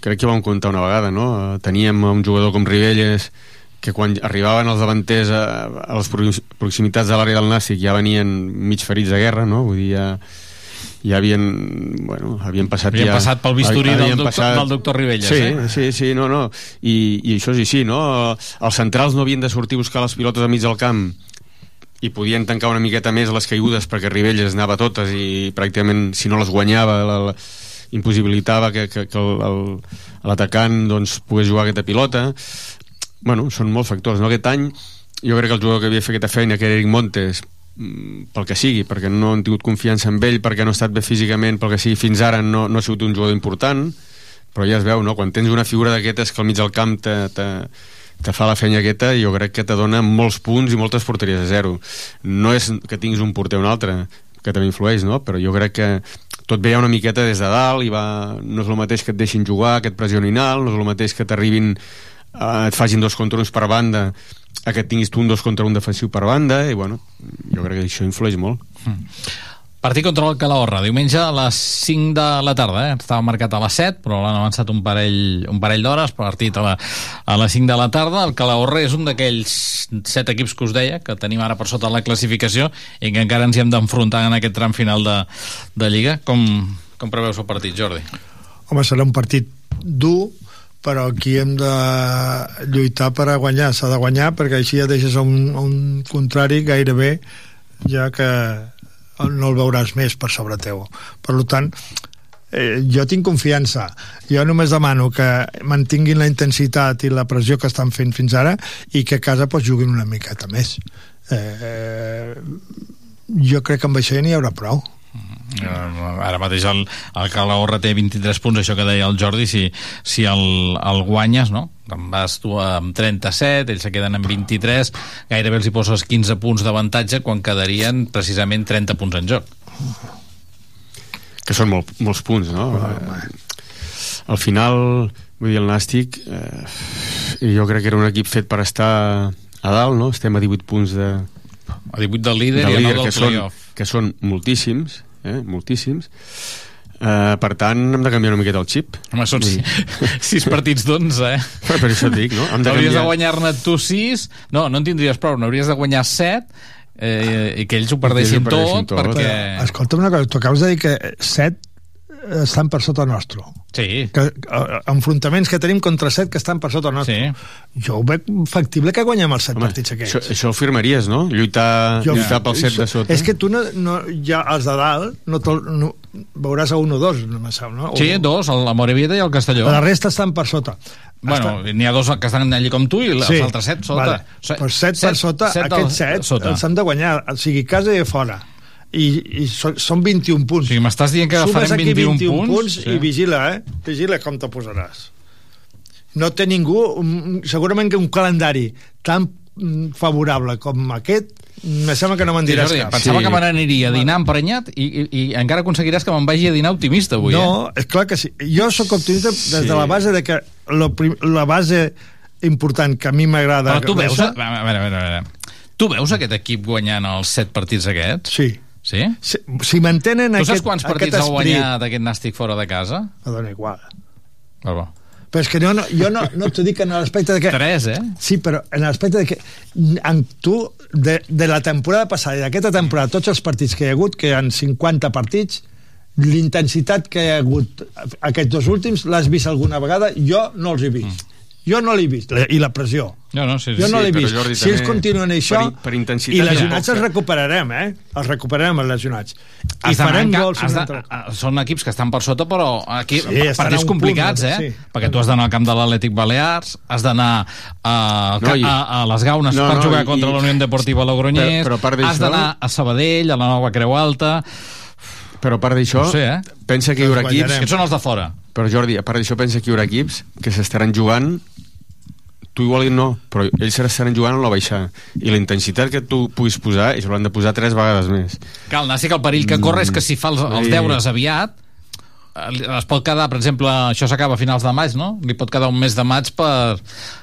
crec que vam comptar una vegada no? teníem un jugador com Ribelles que quan arribaven els davanters a, a les pro- proximitats de l'àrea del Nàstic ja venien mig ferits de guerra no? vull dir, ja, ja havien, bueno, havien passat Havien ja, passat pel bisturí del doctor- del doctor Ribelles, sí, eh? sí, sí, no, no I, i això és així, no? els centrals no havien de sortir a buscar les pilotes al mig del camp i podien tancar una miqueta més les caigudes perquè Ribelles anava totes i pràcticament si no les guanyava la, la, impossibilitava que, que, que l'atacant doncs, pogués jugar aquesta pilota bueno, són molts factors no? aquest any jo crec que el jugador que havia fet aquesta feina que era Eric Montes mm, pel que sigui, perquè no han tingut confiança en ell, perquè no ha estat bé físicament, pel que sigui, fins ara no, no ha sigut un jugador important, però ja es veu, no? quan tens una figura d'aquestes que al mig del camp te, te, te fa la feina aquesta, jo crec que te dona molts punts i moltes porteries a zero. No és que tinguis un porter o un altre, que també influeix, no? però jo crec que tot ve ja una miqueta des de dalt i va, no és el mateix que et deixin jugar, que et pressionin alt, no és el mateix que t'arribin eh, et facin dos contra uns per banda a que tinguis tu un dos contra un defensiu per banda i bueno, jo crec que això influeix molt Partit contra el Calahorra, diumenge a les 5 de la tarda, eh? estava marcat a les 7, però l'han avançat un parell, un parell d'hores, partit a, la, a les 5 de la tarda. El Calahorra és un d'aquells 7 equips que us deia, que tenim ara per sota la classificació i que encara ens hi hem d'enfrontar en aquest tram final de, de Lliga. Com, com preveus el partit, Jordi? Home, serà un partit dur, però aquí hem de lluitar per a guanyar, s'ha de guanyar perquè així ja deixes un, un contrari gairebé ja que no el veuràs més per sobre teu. Per tant eh, jo tinc confiança. Jo només demano que mantinguin la intensitat i la pressió que estan fent fins ara i que a casa pues, juguin una miqueta més. Eh, jo crec que amb això ja n'hi haurà prou. Eh, ara mateix el, el Calahorra té 23 punts, això que deia el Jordi, si, si el, el guanyes, no? Te'n vas tu amb 37, ells se queden amb 23, gairebé els hi poses 15 punts d'avantatge quan quedarien precisament 30 punts en joc. que són molt, molts punts, no? Eh, al final, vull dir, el Nàstic, eh, jo crec que era un equip fet per estar a dalt, no? Estem a 18 punts de... A 18 del líder del i a líder, 9 que del playoff. que són moltíssims, eh? moltíssims. Uh, per tant, hem de canviar una miqueta el xip. Home, són Vull sis, sis partits d'11, eh? Per, per això et dic, no? Hem de Hauries de canviar... guanyar-ne tu 6, no, no en tindries prou, n'hauries de guanyar 7 eh, i que ells ho perdessin, ho perdessin tot, tot. perquè... Escolta'm una cosa, tu acabes de dir que set estan per sota nostre. Sí. Que, eh, enfrontaments que tenim contra set que estan per sota nostre. Sí. Jo ho veig factible que guanyem els set Home, partits aquests. Això, això ho firmaries, no? Lluitar, Jo- lluitar pel set de sota. És que tu no, no, ja els de dalt no, tol- no veuràs a un o dos, no me sap, no? Sí, O- dos, el- la Morevieta i el Castelló. La resta estan per sota. Bueno, n'hi ha dos que estan allí com tu i els altres set sota. Vale. Però set, per sota, set aquests del- set sota. els hem de guanyar, o sigui, casa i fora. I, i són, són 21 punts. O sigui, m'estàs dient que Sumes farem aquí 21 21 punts? punts Sí. i vigila, eh? Vigila com te posaràs. No té ningú, un- segurament que un calendari tan mm, favorable com aquest, me sembla que no me'n Sí, diràs Jordi, cap. pensava sí. que me n'aniria a dinar emprenyat i, i, i encara aconseguiràs que me'n vagi a dinar optimista avui, no, eh? és clar que sí. Jo sóc optimista des Sí. de la base de que lo prim, la base important que a mi m'agrada... Però tu veus... A veure, a veure, a veure. Tu veus aquest equip guanyant els set partits aquests? Sí. Sí? Si, si mantenen Tu aquest, saps quants partits ha guanyat aquest nàstic fora de casa? Me dona igual. Va, va. Però és que no, no, jo no, no t'ho dic en l'aspecte de que... Tres, eh? Sí, però en l'aspecte de que en tu, de, de la temporada passada i d'aquesta temporada, tots els partits que hi ha hagut, que hi ha 50 partits, l'intensitat que hi ha hagut aquests dos últims, l'has vist alguna vegada? Jo no els he vist. Jo no l'he vist. I la pressió. No, no, sí, Jo no sí, l'he però vist. Jordi, si ells continuen això... per- per intensitat I lesionats els eh? recuperarem, eh? Els recuperarem, els lesionats. I Has farem en ca- gols. has de, a- són equips que estan per sota, però aquí, Sí, sí, partits un punt, complicats, eh? sí. Perquè tu has d'anar al camp de l'Atlètic Balears, has d'anar a, No, i- a, a les Gaunes No, per no, jugar i- contra i- la Unió Deportiva Logroñés, Però- però has d'anar a Sabadell, a la Nova Creu Alta... Però a part d'això, No sé, eh? pensa que hi haurà equips... Aquests són els de fora. Però Jordi, a part d'això, pensa que hi haurà equips que s'estaran jugant tu igual no, però ells s'estaran jugant a la baixada i la intensitat que tu puguis posar ells hauran de posar tres vegades més Cal, Nàstic, el perill que corre és que si fa els, els deures aviat eh, es pot quedar, per exemple, això s'acaba a finals de maig, no? Li pot quedar un mes de maig per,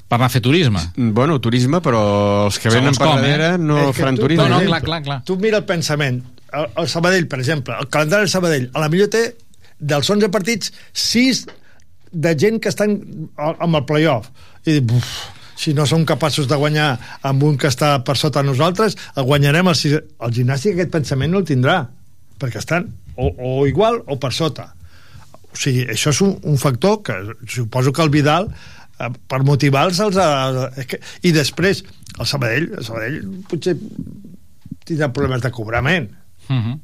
per anar a fer turisme. bueno, turisme, però els que venen per com, darrere eh? no És que faran tu, turisme No, no, clar, clar, clar. Tu mira el pensament. El, el Sabadell, per exemple, el calendari del Sabadell, a la millor té dels 11 partits, 6 de gent que estan amb el playoff. I dic, uf, si no som capaços de guanyar amb un que està per sota nosaltres, el guanyarem el, el gimnàstic aquest pensament no el tindrà, perquè estan o, o igual o per sota. O sigui, això és un, un factor que suposo que el Vidal eh, per motivar-los els és que, i després el Sabadell, el Sabadell potser tindrà problemes de cobrament Uh -huh.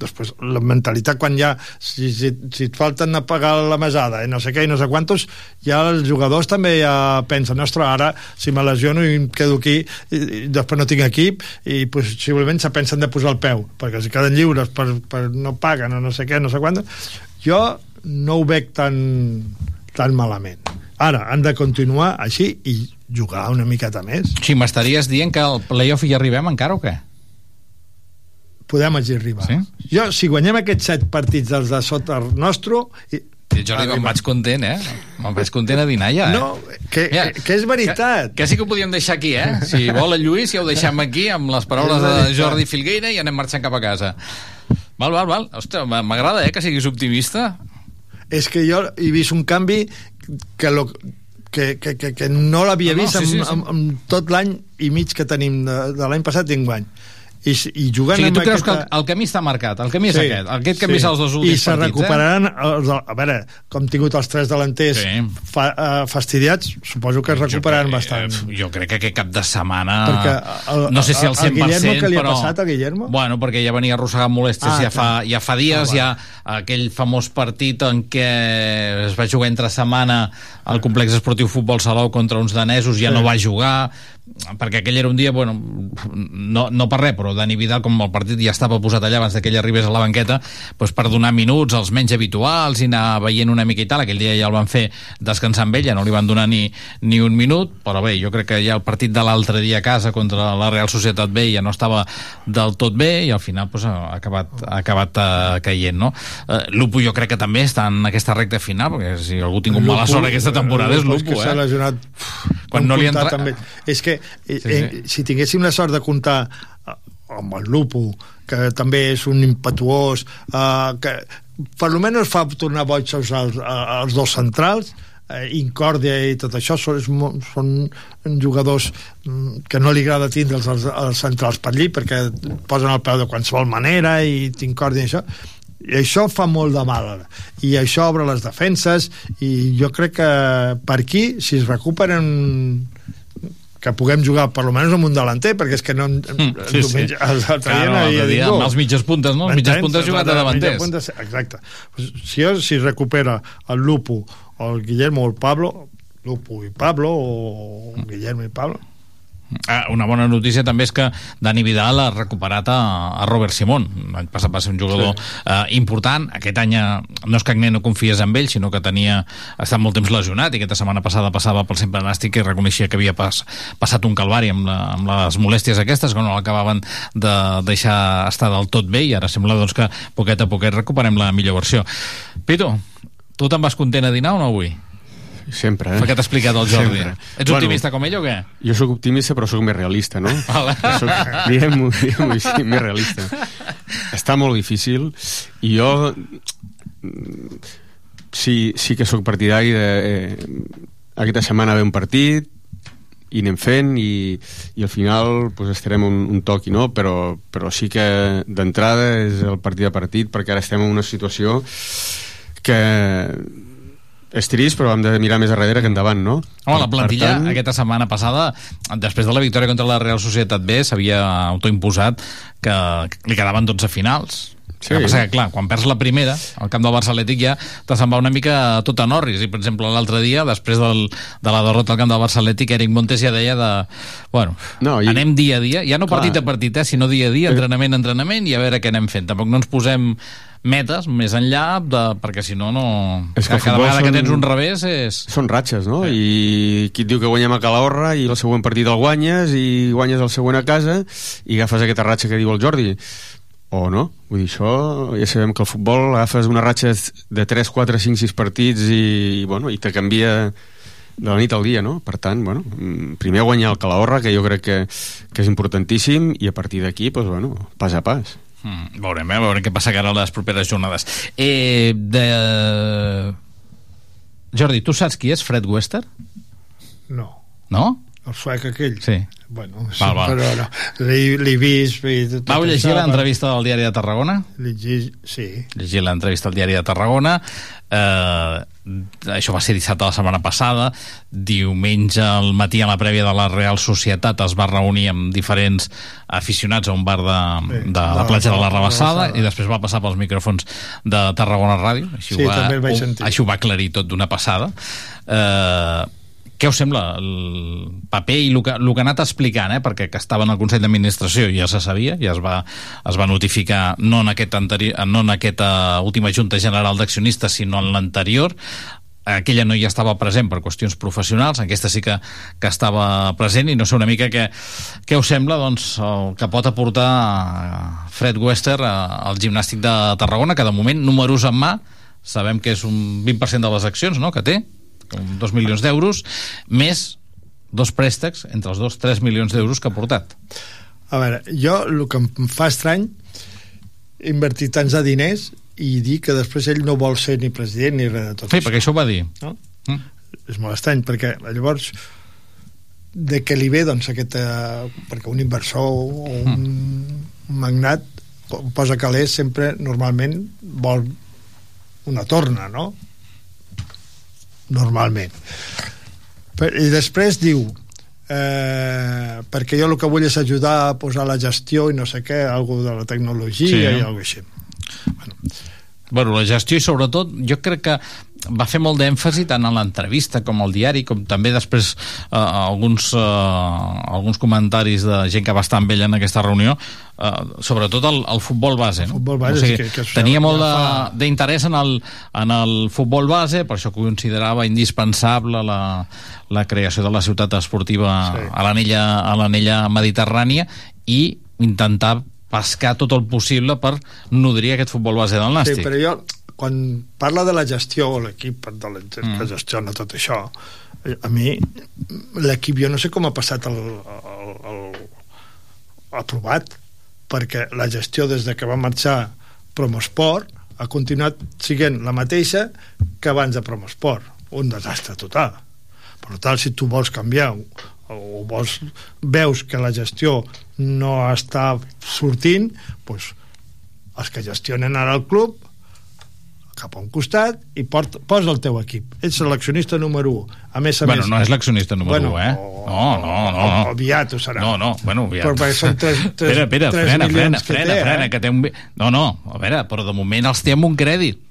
Després la mentalitat quan ja si, si, si et falten a pagar la mesada i no sé què i no sé quantos ja els jugadors també ja pensen ostres, ara si me lesiono i em quedo aquí i, i després no tinc equip i possiblement se pensen de posar el peu perquè si queden lliures per, per no paguen o no sé què, no sé quant jo no ho veig tan tan malament. Ara han de continuar així i jugar una miqueta més. Sí, m'estaries dient que al playoff hi arribem encara o què? Podem arribar Sí? jo, si guanyem aquests set partits dels de sota nostre i, Sí, Jordi, me'n vaig content, eh? Me'n vaig content a dinar ja, eh? No, que, Mira, que és veritat. Que, que sí que ho podíem deixar aquí, eh? Si vol el Lluís, ja ho deixem aquí amb les paraules de. Jordi Filgueira i anem marxant cap a casa. Val, val, val. Ostres, m'agrada, eh, que siguis optimista. És que jo he vist un canvi que, lo, que, que, que, que no l'havia No, no, vist sí, amb, sí, sí. amb, amb tot l'any i mig que tenim de, de l'any passat i enguany. I, i O jugant sigui, tu creus que aquesta... el, el camí està marcat, el camí és aquest, aquest camí és els dos I últims se partits, recuperaran els, a veure, com han tingut els tres delanters Sí. fa, uh, fastidiats suposo que es recuperaran bastant eh? Jo crec que aquest cap de setmana... Perquè el- no sé si al el 100%, Guillermo, què li ha però... passat a Guillermo? Bueno, perquè ja venia arrossegant molèsties Ah, ja, fa, ja fa dies, Ah, ja aquell famós partit en què es va jugar entre setmana al complex esportiu Futbol Salou contra uns danesos, ja Sí. no va jugar perquè aquell era un dia, bueno, no, no per res, però Dani Vidal, com el partit ja estava posat allà abans que ell arribés a la banqueta, doncs per donar minuts als menys habituals i anar veient una mica i tal, aquell dia ja el van fer descansar amb ell, ja no li van donar ni, ni un minut, però bé, jo crec que ja el partit de l'altre dia a casa contra la Real Societat B ja no estava del tot bé i al final doncs, ha acabat, ha acabat uh, caient, no? Uh, Lupo jo crec que també està en aquesta recta final, perquè si algú ha tingut mala Lupo, sort aquesta temporada és Lupo Lupo, que s'ha eh? lesionat Quan no li entra- també. És que Sí, eh, si tinguéssim la sort de comptar eh, amb el Lupo, que també és un impetuós, eh, que per almenys fa tornar boig als, als, als dos centrals, eh, Incòrdia i tot això són, són jugadors mm, que no li agrada tindre els, els, els centrals per allí perquè posen el peu de qualsevol manera i Incòrdia i això i això fa molt de mal ara. i això obre les defenses i jo crec que per aquí si es recuperen que puguem jugar per lo menos amb un delanter perquè és que no Mm, sí, sí. l'altre Clar, dia no, havia ningú amb els mitges puntes, no? Els mitges puntes jugat de Els davanters. puntes, exacte si, jo, si recupera el Lupo o el Guillermo o el Pablo Lupo i Pablo o Guillermo i Pablo Ah, una bona notícia també és que Dani Vidal ha recuperat a, a Robert Simón l'any passat va ser un jugador sí. eh, important aquest any eh, no és que Agné no confies en ell sinó que tenia ha estat molt temps lesionat i aquesta setmana passada passava pel sempre nàstic i reconeixia que havia pas, passat un calvari amb, la, amb les molèsties aquestes que no l'acabaven de deixar estar del tot bé i ara sembla doncs, que poquet a poquet recuperem la millor versió Pito, tu te'n vas content a dinar o no avui? Sempre, eh? Perquè t'ha explicat el Jordi. Sempre. Ets optimista com ell o què? Jo sóc optimista, però sóc més realista, no? Diguem-ho diguem així, més realista. Està molt difícil i jo mm, sí, sí que sóc partidari de... Eh, aquesta setmana ve un partit i anem fent i, i al final pues, estarem un, un toc i no, però, però sí que d'entrada és el partit a partit perquè ara estem en una situació que és trist, però hem de mirar més enrere que endavant, no? Home, la plantilla Per tant, aquesta setmana passada, després de la victòria contra la Real Societat B, s'havia autoimposat que li quedaven 12 finals. Sí. El que passa que, clar, quan perds la primera, al camp del Barça Atlètic ja te se'n va una mica tot a Norris. I, per exemple, l'altre dia, després del, de la derrota al camp del Barça Atlètic, Eric Montes ja deia de... Bueno, no, i... anem dia a dia, ja no Clar. partit a partit, eh, sinó dia a dia, entrenament a entrenament, i a veure què anem fent. Tampoc no ens posem metes més enllà, de, perquè si no, no... És que cada vegada que són- tens un revés és... Són ratxes, no? I qui et diu que guanyem a Calahorra i el següent partit el guanyes i guanyes el següent a casa i agafes aquesta ratxa que diu el Jordi o no, vull dir, això ja sabem que el futbol agafes una ratxa de 3, 4, 5, 6 partits i, i, bueno, i te canvia de la nit al dia, no? Per tant, bueno, mm, primer guanyar el Calahorra, que jo crec que, que és importantíssim, i a partir d'aquí, doncs, bueno, pas a pas. Mm, veurem, eh? veurem què passa ara les properes jornades. Eh, de... Jordi, tu saps qui és Fred Wester? no, No? el suec aquell Sí. Bueno, sí, Val, val. però no l'he vist i tot Vau llegir això, l'entrevista del diari de Tarragona? llegir, sí Llegir l'entrevista al diari de Tarragona. Eh, això va ser dissabte la setmana passada. Diumenge al matí, a la prèvia de la Real Societat, es va reunir amb diferents aficionats a un bar de, Sí, de la platja de la Rabassada. i després va passar pels micròfons de Tarragona Ràdio. Així Sí, ho va, també el vaig sentir. Així ho va aclarir tot d'una passada. Eh, què us sembla el paper i el que, el que ha anat explicant, eh? perquè que estava en el Consell d'Administració ja se sabia, ja es va, es va notificar no en, aquest anteri no en aquesta última Junta General d'Accionistes, sinó en l'anterior, aquella no hi estava present per qüestions professionals, aquesta sí que, que estava present i no sé una mica què, què us sembla doncs, el que pot aportar Fred Wester al gimnàstic de Tarragona, que de moment, números en mà, sabem que és un 20% de les accions no?, que té, 2 milions d'euros, més dos préstecs, entre els dos 3 milions d'euros que ha portat. A veure, jo el que em fa estrany invertir tants de diners i dir que després ell no vol ser ni president ni res de tot Sí, perquè això ho va dir. No? Mm. És molt estrany, perquè llavors de què li ve doncs aquest, eh, perquè un inversor o un, un magnat po- posa calés sempre normalment vol una torna, no? Normalment. Per, I després diu eh, perquè jo el que vull és ajudar a posar la gestió i no sé què, algo de la tecnologia Sí. i alguna així. Bueno, la gestió i sobretot, jo crec que va fer molt d'èmfasi tant en l'entrevista com al diari, com també després eh, alguns, eh, alguns comentaris de gent que va estar amb ell en aquesta reunió, eh, sobretot el, el futbol base. No? Futbol base, o sigui, sí, que- que tenia molt fa- d'interès en, el, en el futbol base, per això considerava indispensable la, la creació de la ciutat esportiva Sí. a l'anella mediterrània i intentar pescar tot el possible per nodrir aquest futbol base del Sí, Nàstic. però jo, quan parla de la gestió, o l'equip de la, que Mm. gestiona tot això, a mi, l'equip, jo no sé com ha passat el, el, el, aprovat, perquè la gestió des de que va marxar Promosport ha continuat siguent la mateixa que abans de Promosport. Un desastre total. Per tant, si tu vols canviar o, o vols, veus que la gestió no està sortint, doncs els que gestionen ara el club cap a un costat i port, posa el teu equip. Ets seleccionista número 1. A més a bueno, més... no és l'accionista número Bueno, 1, eh? No, no, no. o- no. o aviat ho serà. No, no, bueno, aviat. Però perquè són tres- [LAUGHS] tres- espera, espera, tres frena, frena, que frena, té, frena, eh? que té un... No, no, a veure, però de moment els té amb un crèdit.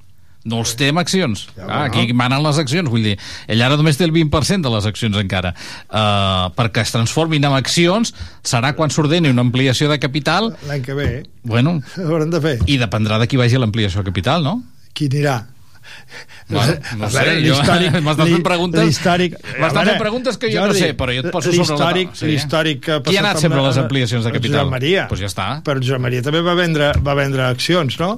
No els té amb accions. Ja, ah, aquí manen les accions. Vull dir, ell ara només té el 20% de les accions encara. Uh, perquè es transformin en accions serà quan s'ordeni una ampliació de capital. L'any que ve, eh? Bueno, Hauran de fer. i dependrà de qui vagi l'ampliació de capital, no? Qui anirà? Bueno, [LAUGHS] no sé, l'històric- m'estàs [LAUGHS] fent preguntes- l'històric- m'estàs fent preguntes que jo no sé, però jo et poso sobre la taula, sí. L'històric que ha Qui ha anat sempre a les ampliacions de capital? Josep Maria. Pues ja està. Però Josep Maria també va vendre, va vendre accions, no?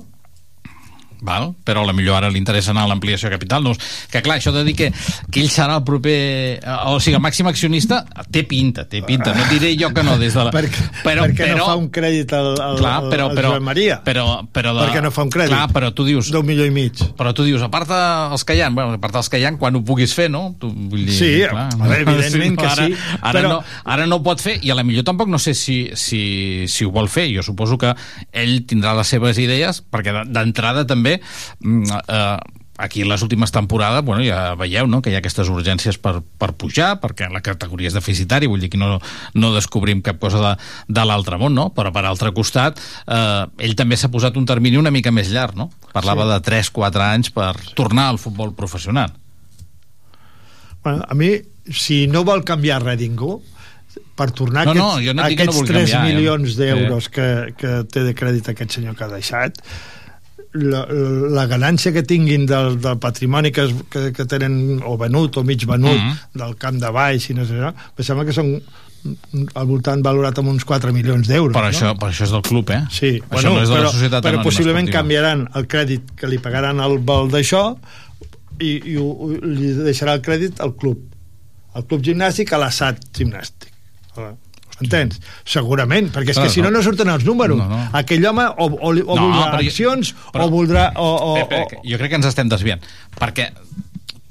Val? però a la millor ara li interessa anar a l'ampliació de capital no? que clar, això de dir que, que ell serà el proper eh, o sigui, el màxim accionista té pinta, té pinta, no diré jo que no des de la... perquè, però, perquè però, no fa un crèdit al, al, clar, però, al però, Josep Maria. però, però de, perquè no fa un crèdit. clar, però tu dius d'un milió i mig però tu dius, a part dels que hi ha, bueno, a part dels que hi ha, quan ho puguis fer, no? Tu, vull dir, Sí, a veure, evidentment que ara, sí, Ara, però- no, ara no ho pot fer, i a la millor tampoc no sé si, si, si ho vol fer. Jo suposo que ell tindrà les seves idees, perquè de- d'entrada també mm, eh, aquí les últimes temporades bueno, ja veieu no? que hi ha aquestes urgències per, per pujar, perquè la categoria és deficitari, vull dir que no, no descobrim cap cosa de, de l'altre món, no? però per altre costat eh, ell també s'ha posat un termini una mica més llarg, no? parlava Sí. de 3-4 anys per tornar al futbol professional. Bueno, a mi, si no vol canviar res ningú, per tornar No, no, aquests, no no aquests vulgui 3 canviar, eh? milions d'euros Sí. que, que té de crèdit aquest senyor que ha deixat, la, la ganància que tinguin del, del patrimoni que, es, que, que tenen o venut o mig venut Mhm. del camp de baix i no sé què, em sembla que són al voltant valorat amb uns 4 milions d'euros Però, no? això, però això és del club, eh? Sí, això no és de però, la societat però possiblement esportiva. canviaran el crèdit que li pagaran al vol d'això i, i ho, li deixarà el crèdit al club al club gimnàstic a l'assat gimnàstic entens? Segurament, perquè és que si no no. no surten els números No, no. aquell home o, o, o No, voldrà però accions però- o voldrà o, o, jo crec que ens estem desviant perquè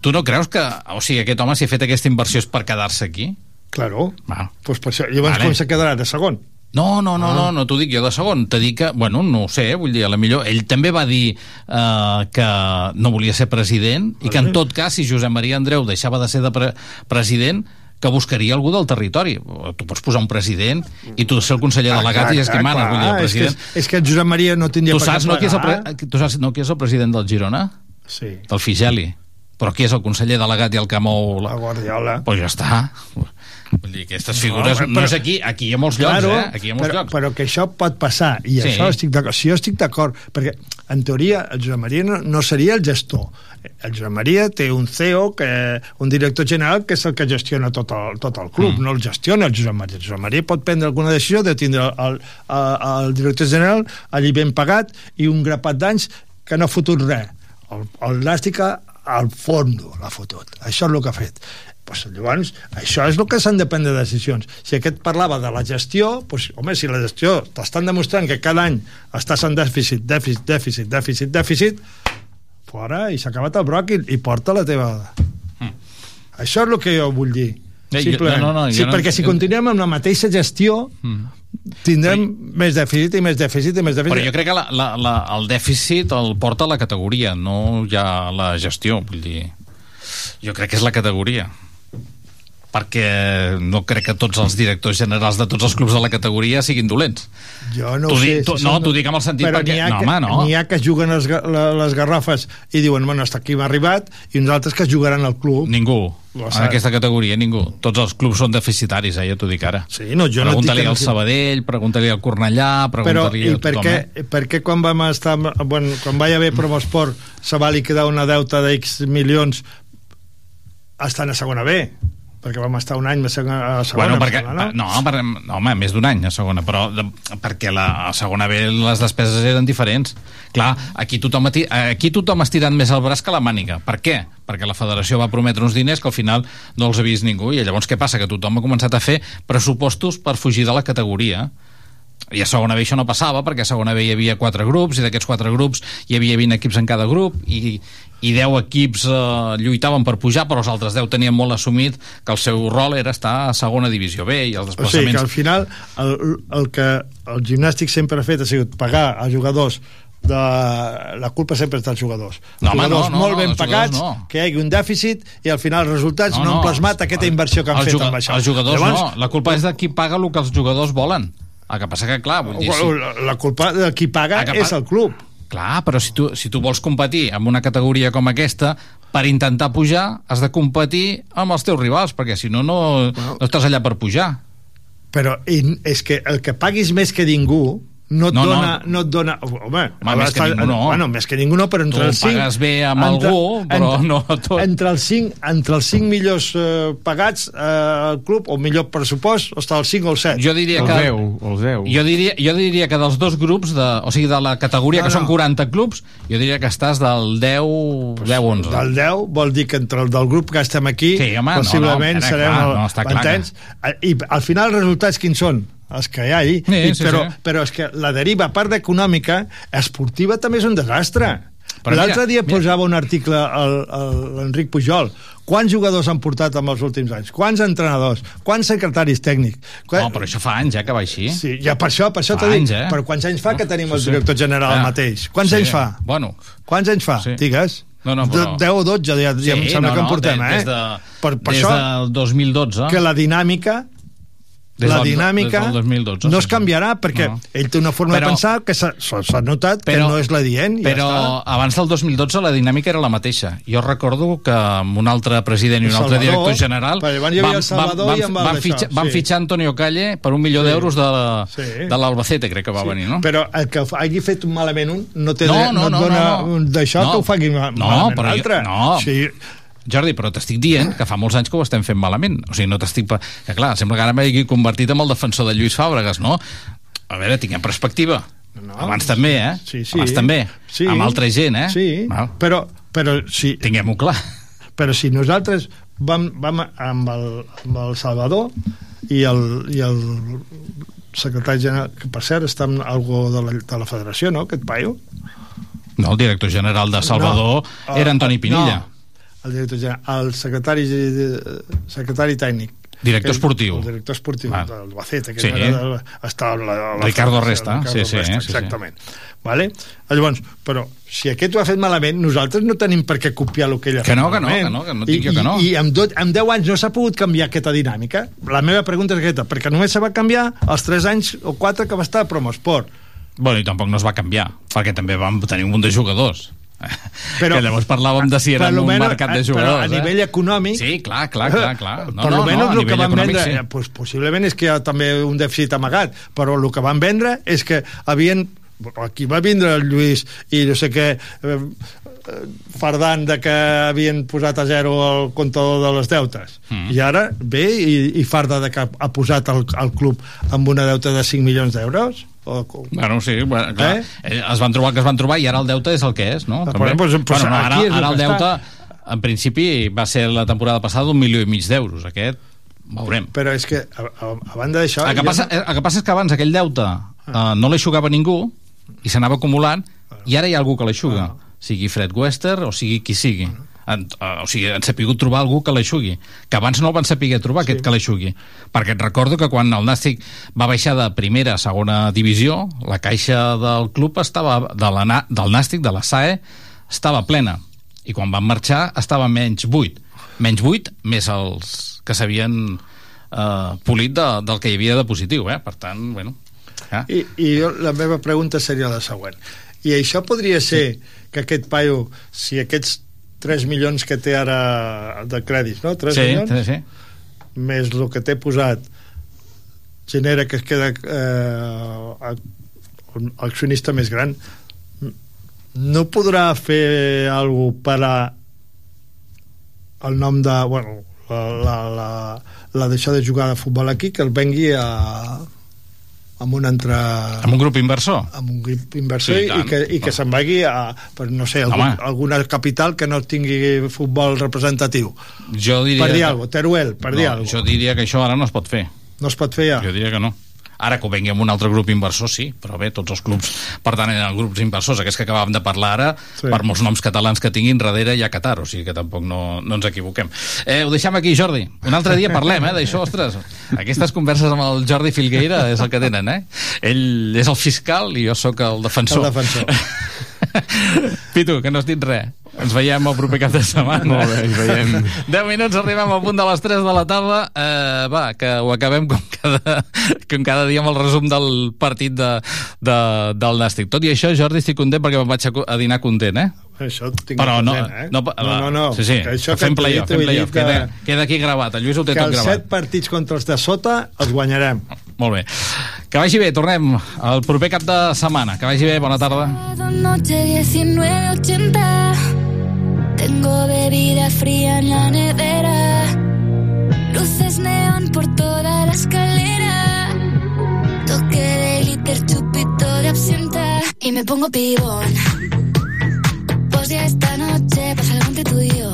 tu no creus que o sigui, aquest home si ha fet aquesta inversió és per quedar-se aquí? Claro. Va. Pues per això, llavors Vale. com se quedarà de segon? No, no, no, Ah. no, no t'ho dic jo de segon. Te dic que, bueno, no ho sé, vull dir, a la millor... Ell també va dir eh, que no volia ser president i que en tot cas, si Josep Maria Andreu deixava de ser de pre president, que buscaria algú del territori. Tu pots posar un president i tu ser el conseller delegat i és qui mana, vull dir, el Ah, és que, president... és que el Josep Maria no tindria Tu saps, no, qui és el, pre... tu saps no, qui és el president del Girona? Sí. Del Figeli. Però qui és el conseller delegat i el que mou... La, la Guardiola. Pues ja està. Vull dir, aquestes figures... No, però- no és aquí, aquí hi ha molts llocs, Claro, eh? Aquí hi ha molts però, llocs. però que això pot passar i Sí. això estic d'acord, si jo estic d'acord perquè en teoria el Josep Maria no, no seria el gestor el Josep Maria té un CEO que, un director general que és el que gestiona tot el, tot el club, Mm. no el gestiona el Josep Maria, el Josep Maria pot prendre alguna decisió de tindre el, el, el director general allí ben pagat i un grapat d'anys que no ha fotut res el, el Nàstica al fondo l'ha fotut, això és el que ha fet pues, llavors, això és el que s'han de prendre decisions. Si aquest parlava de la gestió, pues, home, si la gestió t'estan demostrant que cada any estàs en dèficit, dèficit, dèficit, dèficit, dèficit, fora, i s'ha acabat el bròquil, i porta la teva... Això és el que jo vull dir. Eh, jo- Simplement. no, no, no, sí, jo no- perquè si jo- continuem amb la mateixa gestió, tindrem més dèficit i més dèficit i més dèficit. Però jo crec que la, la, la, el dèficit el porta la categoria, no ja la gestió, vull dir... Jo crec que és la categoria. Perquè no crec que tots els directors generals de tots els clubs de la categoria siguin dolents. Jo no ho sé. dic- t'ho- no, t'ho dic amb el sentit però perquè- n'hi ha no, que, home, no. Ha que juguen les, les garrafes i diuen, bueno, hasta aquí hem arribat, i uns altres que jugaran al club. Ningú. En aquesta categoria, ningú. Tots els clubs són deficitaris, eh, ja t'ho dic ara. Sí, no, jo pregunta-li no al Sabadell, pregunta-li al Cornellà, pregunta-li a per tothom, què, eh? per què quan vam estar... Bueno, quan va haver Promosport se va liquidar una deuta de X milions estan a segona B? Perquè vam estar un any a segona, a segona Bueno, perquè, sembla, no, per, no, home, més d'un any a segona, però de, perquè la, a segona B les despeses eren diferents. Clar, aquí tothom, aquí tothom ha estirat més el braç que la màniga. Per què? Perquè la federació va prometre uns diners que al final no els ha vist ningú i llavors què passa? Que tothom ha començat a fer pressupostos per fugir de la categoria i a segona B això no passava perquè a segona B hi havia quatre grups i d'aquests quatre grups hi havia 20 equips en cada grup i, i 10 equips eh, lluitaven per pujar però els altres 10 tenien molt assumit que el seu rol era estar a segona divisió B i els O sigui que desplaçaments al final el, el que el gimnàstic sempre ha fet ha sigut pagar als jugadors de... la culpa sempre és dels jugadors. No, home, jugadors no, no, molt no, ben els pagats, no. que hi hagi un dèficit i al final els resultats No, no, no, han plasmat aquesta inversió que han fet amb això. Els jugadors Llavors, no, la culpa és de qui paga el que els jugadors volen. El que passa que, clar, vull dir, la, la culpa de qui paga que és el club. Clar, però si tu, si tu vols competir amb una categoria com aquesta, per intentar pujar has de competir amb els teus rivals, perquè si no, no, no estàs allà per pujar. Però és que el que paguis més que ningú no et No, no. dona... No. et dona home, Home, més que ningú no. Bueno, més que ningú no, però entre Tu els cinc... pagues bé amb algú, però entre, no tot. Entre els cinc, entre els cinc millors eh, pagats eh, al club, o millor pressupost, està el 5 o el 7. Jo diria El que... 10, el 10. Jo diria, jo diria que dels dos grups, de, o sigui, de la categoria No, que són no. 40 clubs, jo diria que estàs del 10, 10-11. Del 10 vol dir que entre el del grup que estem aquí Sí, home, no, possiblement no, era serem clar, el- no, està clar m'entens? I al final els resultats quins són? Els que hi ha ahí, Sí, I, sí, però, sí. però és que la deriva, a part d'econòmica, esportiva també és un desastre. L'altre mira, dia posava un article l'Enric Pujol. Quants jugadors han portat en els últims anys? Quants entrenadors? Quants secretaris tècnics? Qua... No, però això fa anys, eh, que va així. Sí, ja per això, per això t'ho dic. eh? Però quants anys fa que tenim el Sí, sí. director general Ah, mateix? Quants sí. anys fa? Bueno, Quants anys fa? Sí. Digues. No, no, però- 10 o 12, ja, ja em sembla que en portem, des, eh? Des, de, per, per des això del 2012. que la dinàmica Des la dinàmica des del 2012, no sí, es canviarà perquè No. ell té una forma Però- de pensar que s'ha notat que Però- no és la dient i Però ja està. abans del 2012 la dinàmica era la mateixa. Jo recordo que amb un altre president i un altre Salvador, director general i amb el van, d'això, fitxar, van sí. fitxar Antonio Calle per un milió Sí. d'euros de, la- Sí. de l'Albacete, crec que va venir, no? Però el que hagi fet malament un no, té No, dret- no, no, et no, dona no, no. d'això No. que ho faci ma- No, malament però jo- no. Sí, Jordi, però t'estic dient que fa molts anys que ho estem fent malament. O sigui, no t'estic... Que clar, sembla que ara m'hagi convertit en el defensor de Lluís Fàbregas, no? A veure, tinguem perspectiva. No, Abans també, eh? Sí, sí. Abans també. Sí. Amb altra gent, eh? Sí, Val. però, però si... Tinguem-ho clar. Però si nosaltres vam, vam amb, el, amb el Salvador i el, i el secretari general, que per cert està en algo de la, de la federació, no?, aquest paio. No, el director general de Salvador No, era Antoni Pinilla. No, el director general, el secretari, secretari tècnic. Director esportiu. El director esportiu Val. del Bacete, que Sí. era està la, la Ricardo Resta, Ricardo sí, sí, Resta, sí, sí. exactament. Vale? Llavors, però si aquest ho ha fet malament, nosaltres no tenim per què copiar el que ell ha Que fet no, que no, que no, que no dic jo que no. I, i amb, tot, amb 10 anys no s'ha pogut canviar aquesta dinàmica. La meva pregunta és aquesta, perquè només se va canviar els 3 anys o 4 que va estar a Promosport. Bueno, i tampoc no es va canviar, perquè també vam tenir un munt de jugadors. [LAUGHS] Però- que llavors parlàvem de si lo un mercat de però jugadors. a nivell econòmic... Sí, clar, clar, clar. clar. [LAUGHS] No, per no, lo menos no, el que van vendre, sí. eh, pues, possiblement és que hi ha també un dèficit amagat, però el que van vendre és que havien aquí va vindre el Lluís i no sé què eh, eh, fardant de que havien posat a zero el comptador de les deutes Mm. i ara ve i, i farda de que ha posat el, el club amb una deuta de 5 milions d'euros o, Bueno, sí, bueno, clar, Eh? eh? es van trobar que es van trobar i ara el deute és el que és, no? Ah, També. pues- pues bueno, no, ara, aquí és el ara el deute, està. en principi, va ser la temporada passada un milió i mig d'euros. Aquest, veurem. però és que a, a, a banda d'això El que, passa, no- el que passa és que abans aquell deute eh, no l'aixugava ningú i s'anava acumulant i ara hi ha algú que l'aixuga, sigui Fred Wester o sigui qui sigui. En, eh, o sigui, han sapigut trobar algú que l'aixugui que abans no el van saber trobar, sí. aquest que l'aixugui perquè et recordo que quan el Nàstic va baixar de primera a segona divisió la caixa del club estava de la, del Nàstic, de la SAE estava plena i quan van marxar estava menys 8 menys 8, més els que s'havien eh, polit de, del que hi havia de positiu, eh? Per tant, bueno... Ja. I, I jo, la meva pregunta seria la següent. I això podria ser que aquest paio, si aquests 3 milions que té ara de crèdits, no? 3 Sí, milions? sí, sí. Més el que té posat genera que es queda eh, un accionista més gran no podrà fer alguna per a el nom de bueno, la, la, la, la deixar de jugar a futbol aquí que el vengui a amb un altre... Amb un grup inversor? Amb un grup inversor Sí, i tant. i que, i que se'n vagi a, per, no sé, algun, Home. alguna capital que no tingui futbol representatiu. Jo diria... Per dir alguna cosa, Teruel, per dir no, alguna Jo diria que això ara no es pot fer. No es pot fer ja? Jo diria que no. Ara que ho vengui amb un altre grup inversor, sí, però bé, tots els clubs pertanyen a grups inversors. Aquests que acabàvem de parlar ara, Sí. per molts noms catalans que tinguin, darrere hi ha Qatar, o sigui que tampoc no, no ens equivoquem. Eh, ho deixem aquí, Jordi. Un altre dia parlem, eh, d'això, ostres. Aquestes converses amb el Jordi Filgueira és el que tenen, eh? Ell és el fiscal i jo sóc el defensor. El defensor. [LAUGHS] Pitu, que no has dit res. Ens veiem el proper cap de setmana. Molt bé, ens veiem. 10 minuts, arribem al punt de les 3 de la tarda. Eh, va, que ho acabem com cada, com cada dia amb el resum del partit de, de, del Nàstic. Tot i això, Jordi, estic content perquè me'n vaig a, a dinar content, eh? Això ho tinc Però no, present, eh? no, no, no, no. Sí, sí, Que això que fem que playoff, fem playoff. que- Queda, queda aquí gravat, el Lluís ho té que tot els gravat. set partits contra els de sota els guanyarem. Molt bé. Que vagi bé, tornem el proper cap de setmana. Que vagi bé, bona tarda. Noche 1980 Tengo bebida fría en la nevera. Luces neón por toda la escalera. Toque de liter, chupito de absenta. Y me pongo pibón. Pues ya esta noche pasa algo entre tú y yo.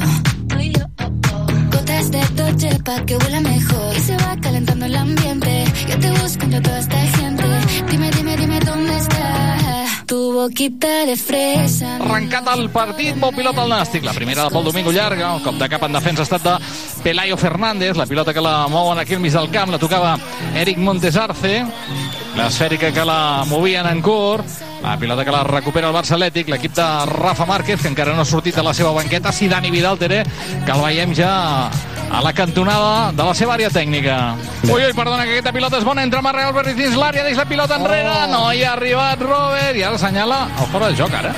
Gotas de Dolce pa' que huela mejor. Y se va calentando el ambiente. Yo te busco entre toda esta gente. Dime, dime, dime dónde está Tu boquita de fresa Arrencat el partit, molt pilota al Nàstic. La primera de Pol Domingo llarga, el cop de cap en defensa ha estat de Pelayo Fernández, la pilota que la mouen aquí al mig del camp, la tocava Eric Montesarce, l'esfèrica que la movien en curt, la pilota que la recupera el Barça Atlètic, l'equip de Rafa Márquez, que encara no ha sortit a la seva banqueta, si Dani Vidal Teré, que el veiem ja a la cantonada de la seva àrea tècnica. Ui, ui, perdona, que aquesta pilota és bona, entra Marre Albert dins l'àrea, deixa la pilota enrere, Oh. no hi ha arribat Robert, i ara assenyala el fora de joc, ara.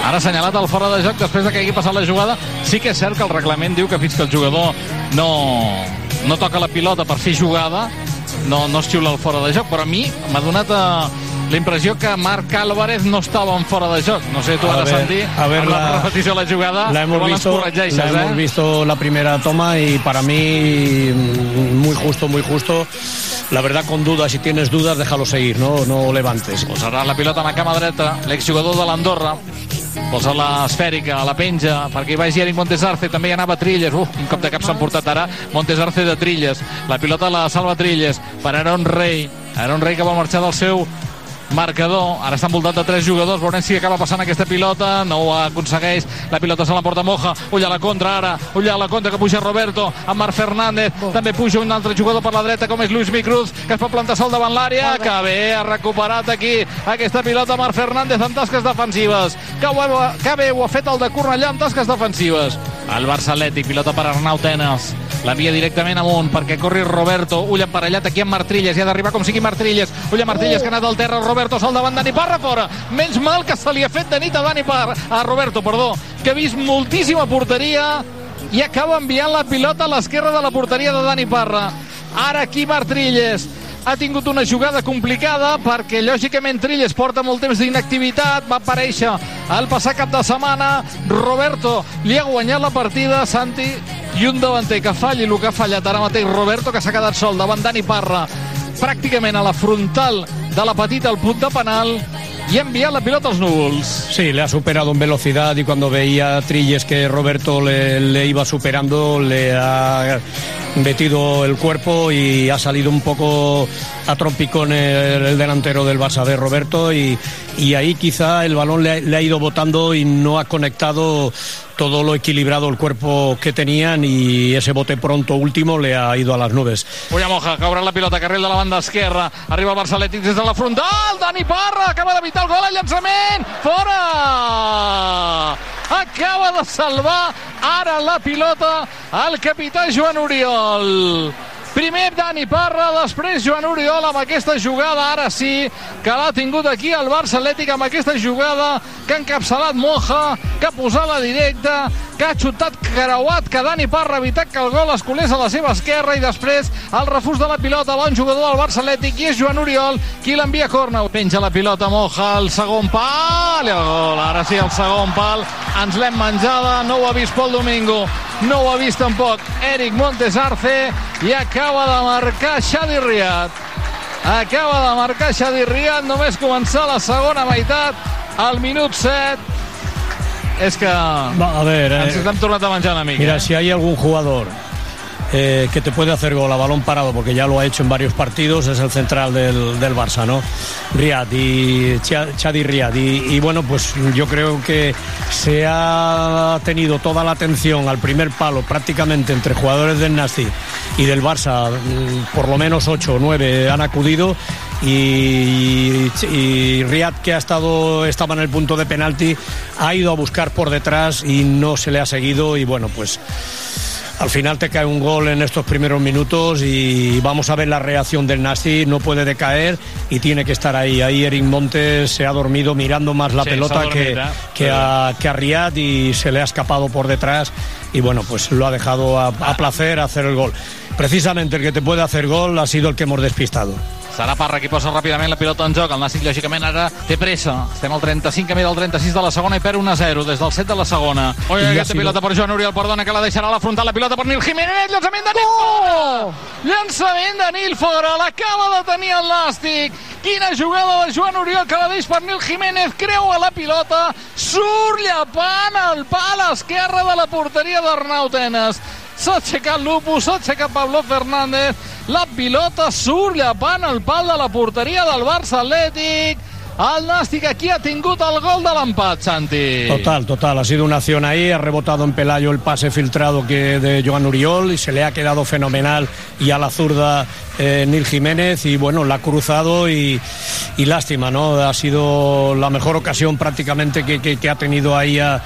Ara ha assenyalat el fora de joc després de que hagi passat la jugada. Sí que és cert que el reglament diu que fins que el jugador no, no toca la pilota per fer jugada, no, no es xiula el fora de joc, però a mi m'ha donat eh, la impressió que Marc Álvarez no estaba en fora de joc. No sé, tu A de ver, sentir a ver, la, la- repetició de la jugada. La hemos, visto, la hemos eh? visto la primera toma y para mí muy justo, muy justo. La verdad con dudas, si tienes dudas déjalo seguir, no, no levantes. Posarà la pilota amb la cama dreta, l'exjugador de l'Andorra. Posa l'esfèrica, la penja, perquè hi vagi Eric Montesarce, també hi anava Trilles. Uf, un cop de cap s'ha portat ara Montesarce de Trilles. La pilota la salva Trilles per Aaron Rey. Aaron Rey que vol marxar del seu marcador, ara està envoltat de tres jugadors. Veurem si acaba passant aquesta pilota. No ho aconsegueix, la pilota se la porta Moja. Ull a la contra ara, ull a la contra que puja Roberto, amb Marc Fernández també puja un altre jugador per la dreta com és Luis Micruz, que es pot plantar sol davant l'àrea que bé, ha recuperat aquí aquesta pilota Marc Fernández en tasques defensives. Que, ho ha, que bé ho ha fet el de Cornellà en tasques defensives el Barça Atlètic, pilota per Arnau Tenes. L'envia directament amunt perquè corri Roberto, ull emparellat aquí amb Martrilles i ha d'arribar com sigui Martrilles. Ull a Martrilles que ha anat al terra, Roberto sol davant Dani Parra fora, menys mal que se li ha fet de nit a Dani Parra, a Roberto, perdó que ha vist moltíssima porteria i acaba enviant la pilota a l'esquerra de la porteria de Dani Parra. Ara aquí Martrilles ha tingut una jugada complicada perquè lògicament Trilles porta molt temps d'inactivitat. Va aparèixer el passat cap de setmana. Roberto li ha guanyat la partida. Santi i un davanter que falli el que ha fallat ara mateix Roberto que s'ha quedat sol davant Dani Parra pràcticament a la frontal de la petita al punt de penal i ha enviat la pilota als núvols. Sí, le ha superado en velocidad y cuando veía a Trilles que Roberto le, iba superando, le ha metido el cuerpo y ha salido un poco a trompicón el, el delantero del Barça. De Roberto y, y ahí quizá el balón le ha ido botando y no ha conectado todo lo equilibrado el cuerpo que tenían y ese bote pronto último le ha ido a las nubes. Moja, caurà la pilota, carril de la banda esquerra. Arriba el Barça Atlètic des de la frontal. Dani Parra acaba d'evitar el gol al llançament. Fora! acaba de salvar ara la pilota el capità Joan Oriol. Primer Dani Parra, després Joan Oriol amb aquesta jugada, ara sí, que l'ha tingut aquí el Barça Atlètic amb aquesta jugada que ha encapçalat Moja, que ha posat la directa, que ha xutat creuat, que Dani Parra ha evitat que el gol es colés a la seva esquerra i després el refús de la pilota, bon jugador del Barça Atlètic i és Joan Oriol qui l'envia a corna. Penja la pilota Moja, el segon pal i el gol. Ara sí, el segon pal ens l'hem menjada, no ho ha vist Pol Domingo, no ho ha vist tampoc Eric Montes Arce i acaba de marcar Xadi Riat. Acaba de marcar Xadi Riat, només començar la segona meitat, al minut 7. És que Va, a ver, ens eh, hem tornat a menjar una mica. Mira, eh? si hay algún jugador eh, que te puede hacer gol a balón parado, porque ya lo ha hecho en varios partidos, es el central del, del Barça, ¿no? Riad y Cha- Chadi Riad. Y, y bueno, pues yo creo que se ha tenido toda la atención al primer palo prácticamente entre jugadores del Nasti y del Barça, mm, por lo menos 8 o 9 han acudido y, y Riad que ha estado estaba en el punto de penalti ha ido a buscar por detrás y no se le ha seguido y bueno pues al final te cae un gol en estos primeros minutos y vamos a ver la reacción del Nasti. No puede decaer y tiene que estar ahí. Ahí Eric Montes se ha dormido mirando más la Sí, pelota que, a, que a Riyad y se le ha escapado por detrás y bueno, pues lo ha dejado a, a placer hacer el gol. Precisamente el que te puede hacer gol ha sido el que hemos despistado. Serà Parra qui posa ràpidament la pilota en joc. El Nàstic, lògicament, ara té pressa. Estem al 35, camí del 36 de la segona i perd 1-0 des del 7 de la segona. Oi, aquesta sigut- pilota per Joan Oriol, perdona, que la deixarà a la frontal. La pilota per Nil Jiménez, llançament de Nil fora! Llançament de Nil fora, l'acaba de tenir el Nàstic. Quina jugada de Joan Oriol que la deix per Nil Jiménez, creua la pilota, surt llapant el pal esquerre de la porteria d'Arnau Tenes. S'ha aixecat Lupo, s'ha aixecat Pablo Fernández, la pilota surt llapant el pal de la porteria del Barça Atlètic. El Nàstic aquí ha tingut el gol de l'empat, Santi. Total, total. Ha sido una acción ahí. Ha rebotado en Pelayo el pase filtrado que de Joan Uriol y se le ha quedado fenomenal. Y a la zurda eh, Nil Jiménez. Y bueno, la ha cruzado y, y lástima, ¿no? Ha sido la mejor ocasión prácticamente que, que- que ha tenido ahí a,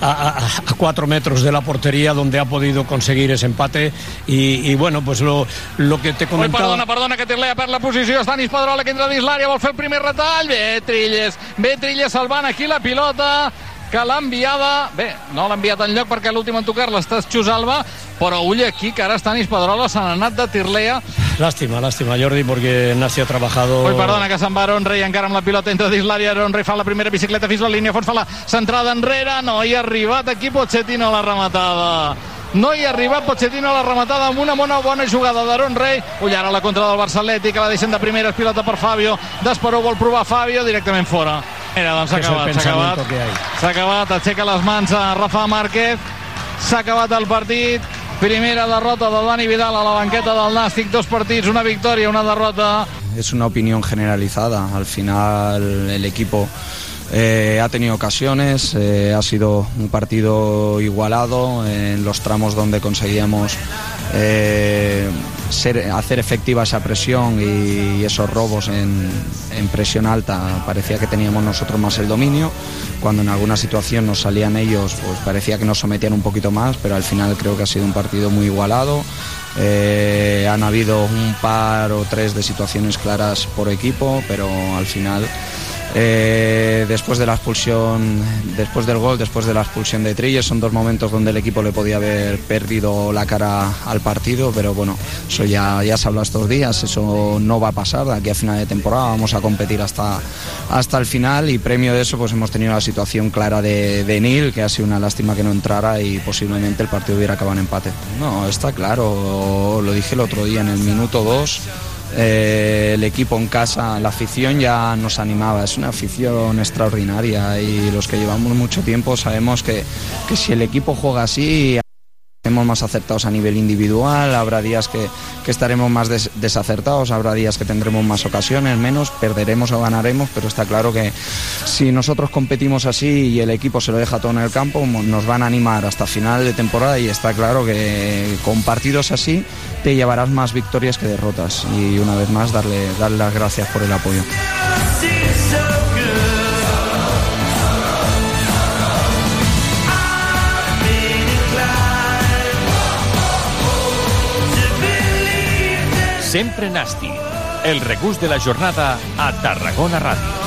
a- cuatro metros de la portería donde ha podido conseguir ese empate. Y, y bueno, pues lo, lo que te Oi, comentaba. perdona, perdona, que Tirlea perd la posició. Stanis Pedrola que entra dins l'àrea, vol fer el primer retall. Bé, Trilles, bé, Trilles salvant aquí la pilota que l'ha enviada... Bé, no l'ha enviat enlloc perquè l'últim en tocar-la està Xusalba, però ull aquí que ara Pedrola se n'ha anat de Tirlea. Lástima, lástima, Jordi, porque Nasi ha trabajado. Oi, perdona, que se'n va Aaron Rey encara amb la pilota entra dins l'àrea. Aaron Rey fa la primera bicicleta fins a la línia, fons fa la centrada enrere. No hi ha arribat aquí Pochettino a la rematada. No hi ha arribat Pochettino a la rematada amb una bona, bona jugada d'Aaron Rey. Ull, ara la contra del Barça Atlètic, que la deixen de primeres, pilota per Fabio. Desperó vol provar Fabio, directament fora. Mira, doncs s'ha acabat, s'ha acabat. S'ha acabat, aixeca les mans a Rafa Márquez. S'ha acabat el partit. Primera derrota de Dani Vidal a la banqueta del Nàstic. Dos partits, una victòria, una derrota. Es una opinión generalizada. Al final el equipo eh, ha tenido ocasiones, eh, ha sido un partido igualado en los tramos donde conseguíamos eh, hacer efectiva esa presión y, esos robos en, en presión alta. Parecía que teníamos nosotros más el dominio. Cuando en alguna situación nos salían ellos, pues parecía que nos sometían un poquito más, pero al final creo que ha sido un partido muy igualado. Han habido un par o tres de situaciones claras por equipo, pero al final, eh, después de la expulsión, después del gol, después de la expulsión de Trilles, son dos momentos donde el equipo le podía haber perdido la cara al partido, pero bueno, eso ya, ya se habla estos días, eso no va a pasar, de aquí a final de temporada vamos a competir hasta, hasta el final y premio de eso pues hemos tenido la situación clara de, de que ha sido una lástima que no entrara y posiblemente el partido hubiera acabado en empate. No, está claro, lo dije el otro día en el minuto 2. Eh, el equipo en casa, la afición ya nos animaba, es una afición extraordinaria y los que llevamos mucho tiempo sabemos que, que si el equipo juega así más acertados a nivel individual, habrá días que, estaremos más des- desacertados, habrá días que tendremos más ocasiones, menos, perderemos o ganaremos, pero está claro que si nosotros competimos así y el equipo se lo deja todo en el campo, nos van a animar hasta final de temporada y está claro que con partidos así te llevarás más victorias que derrotas y una vez más darle, darle las gracias por el apoyo. Sempre Nasti. El regust de la jornada a Tarragona Ràdio.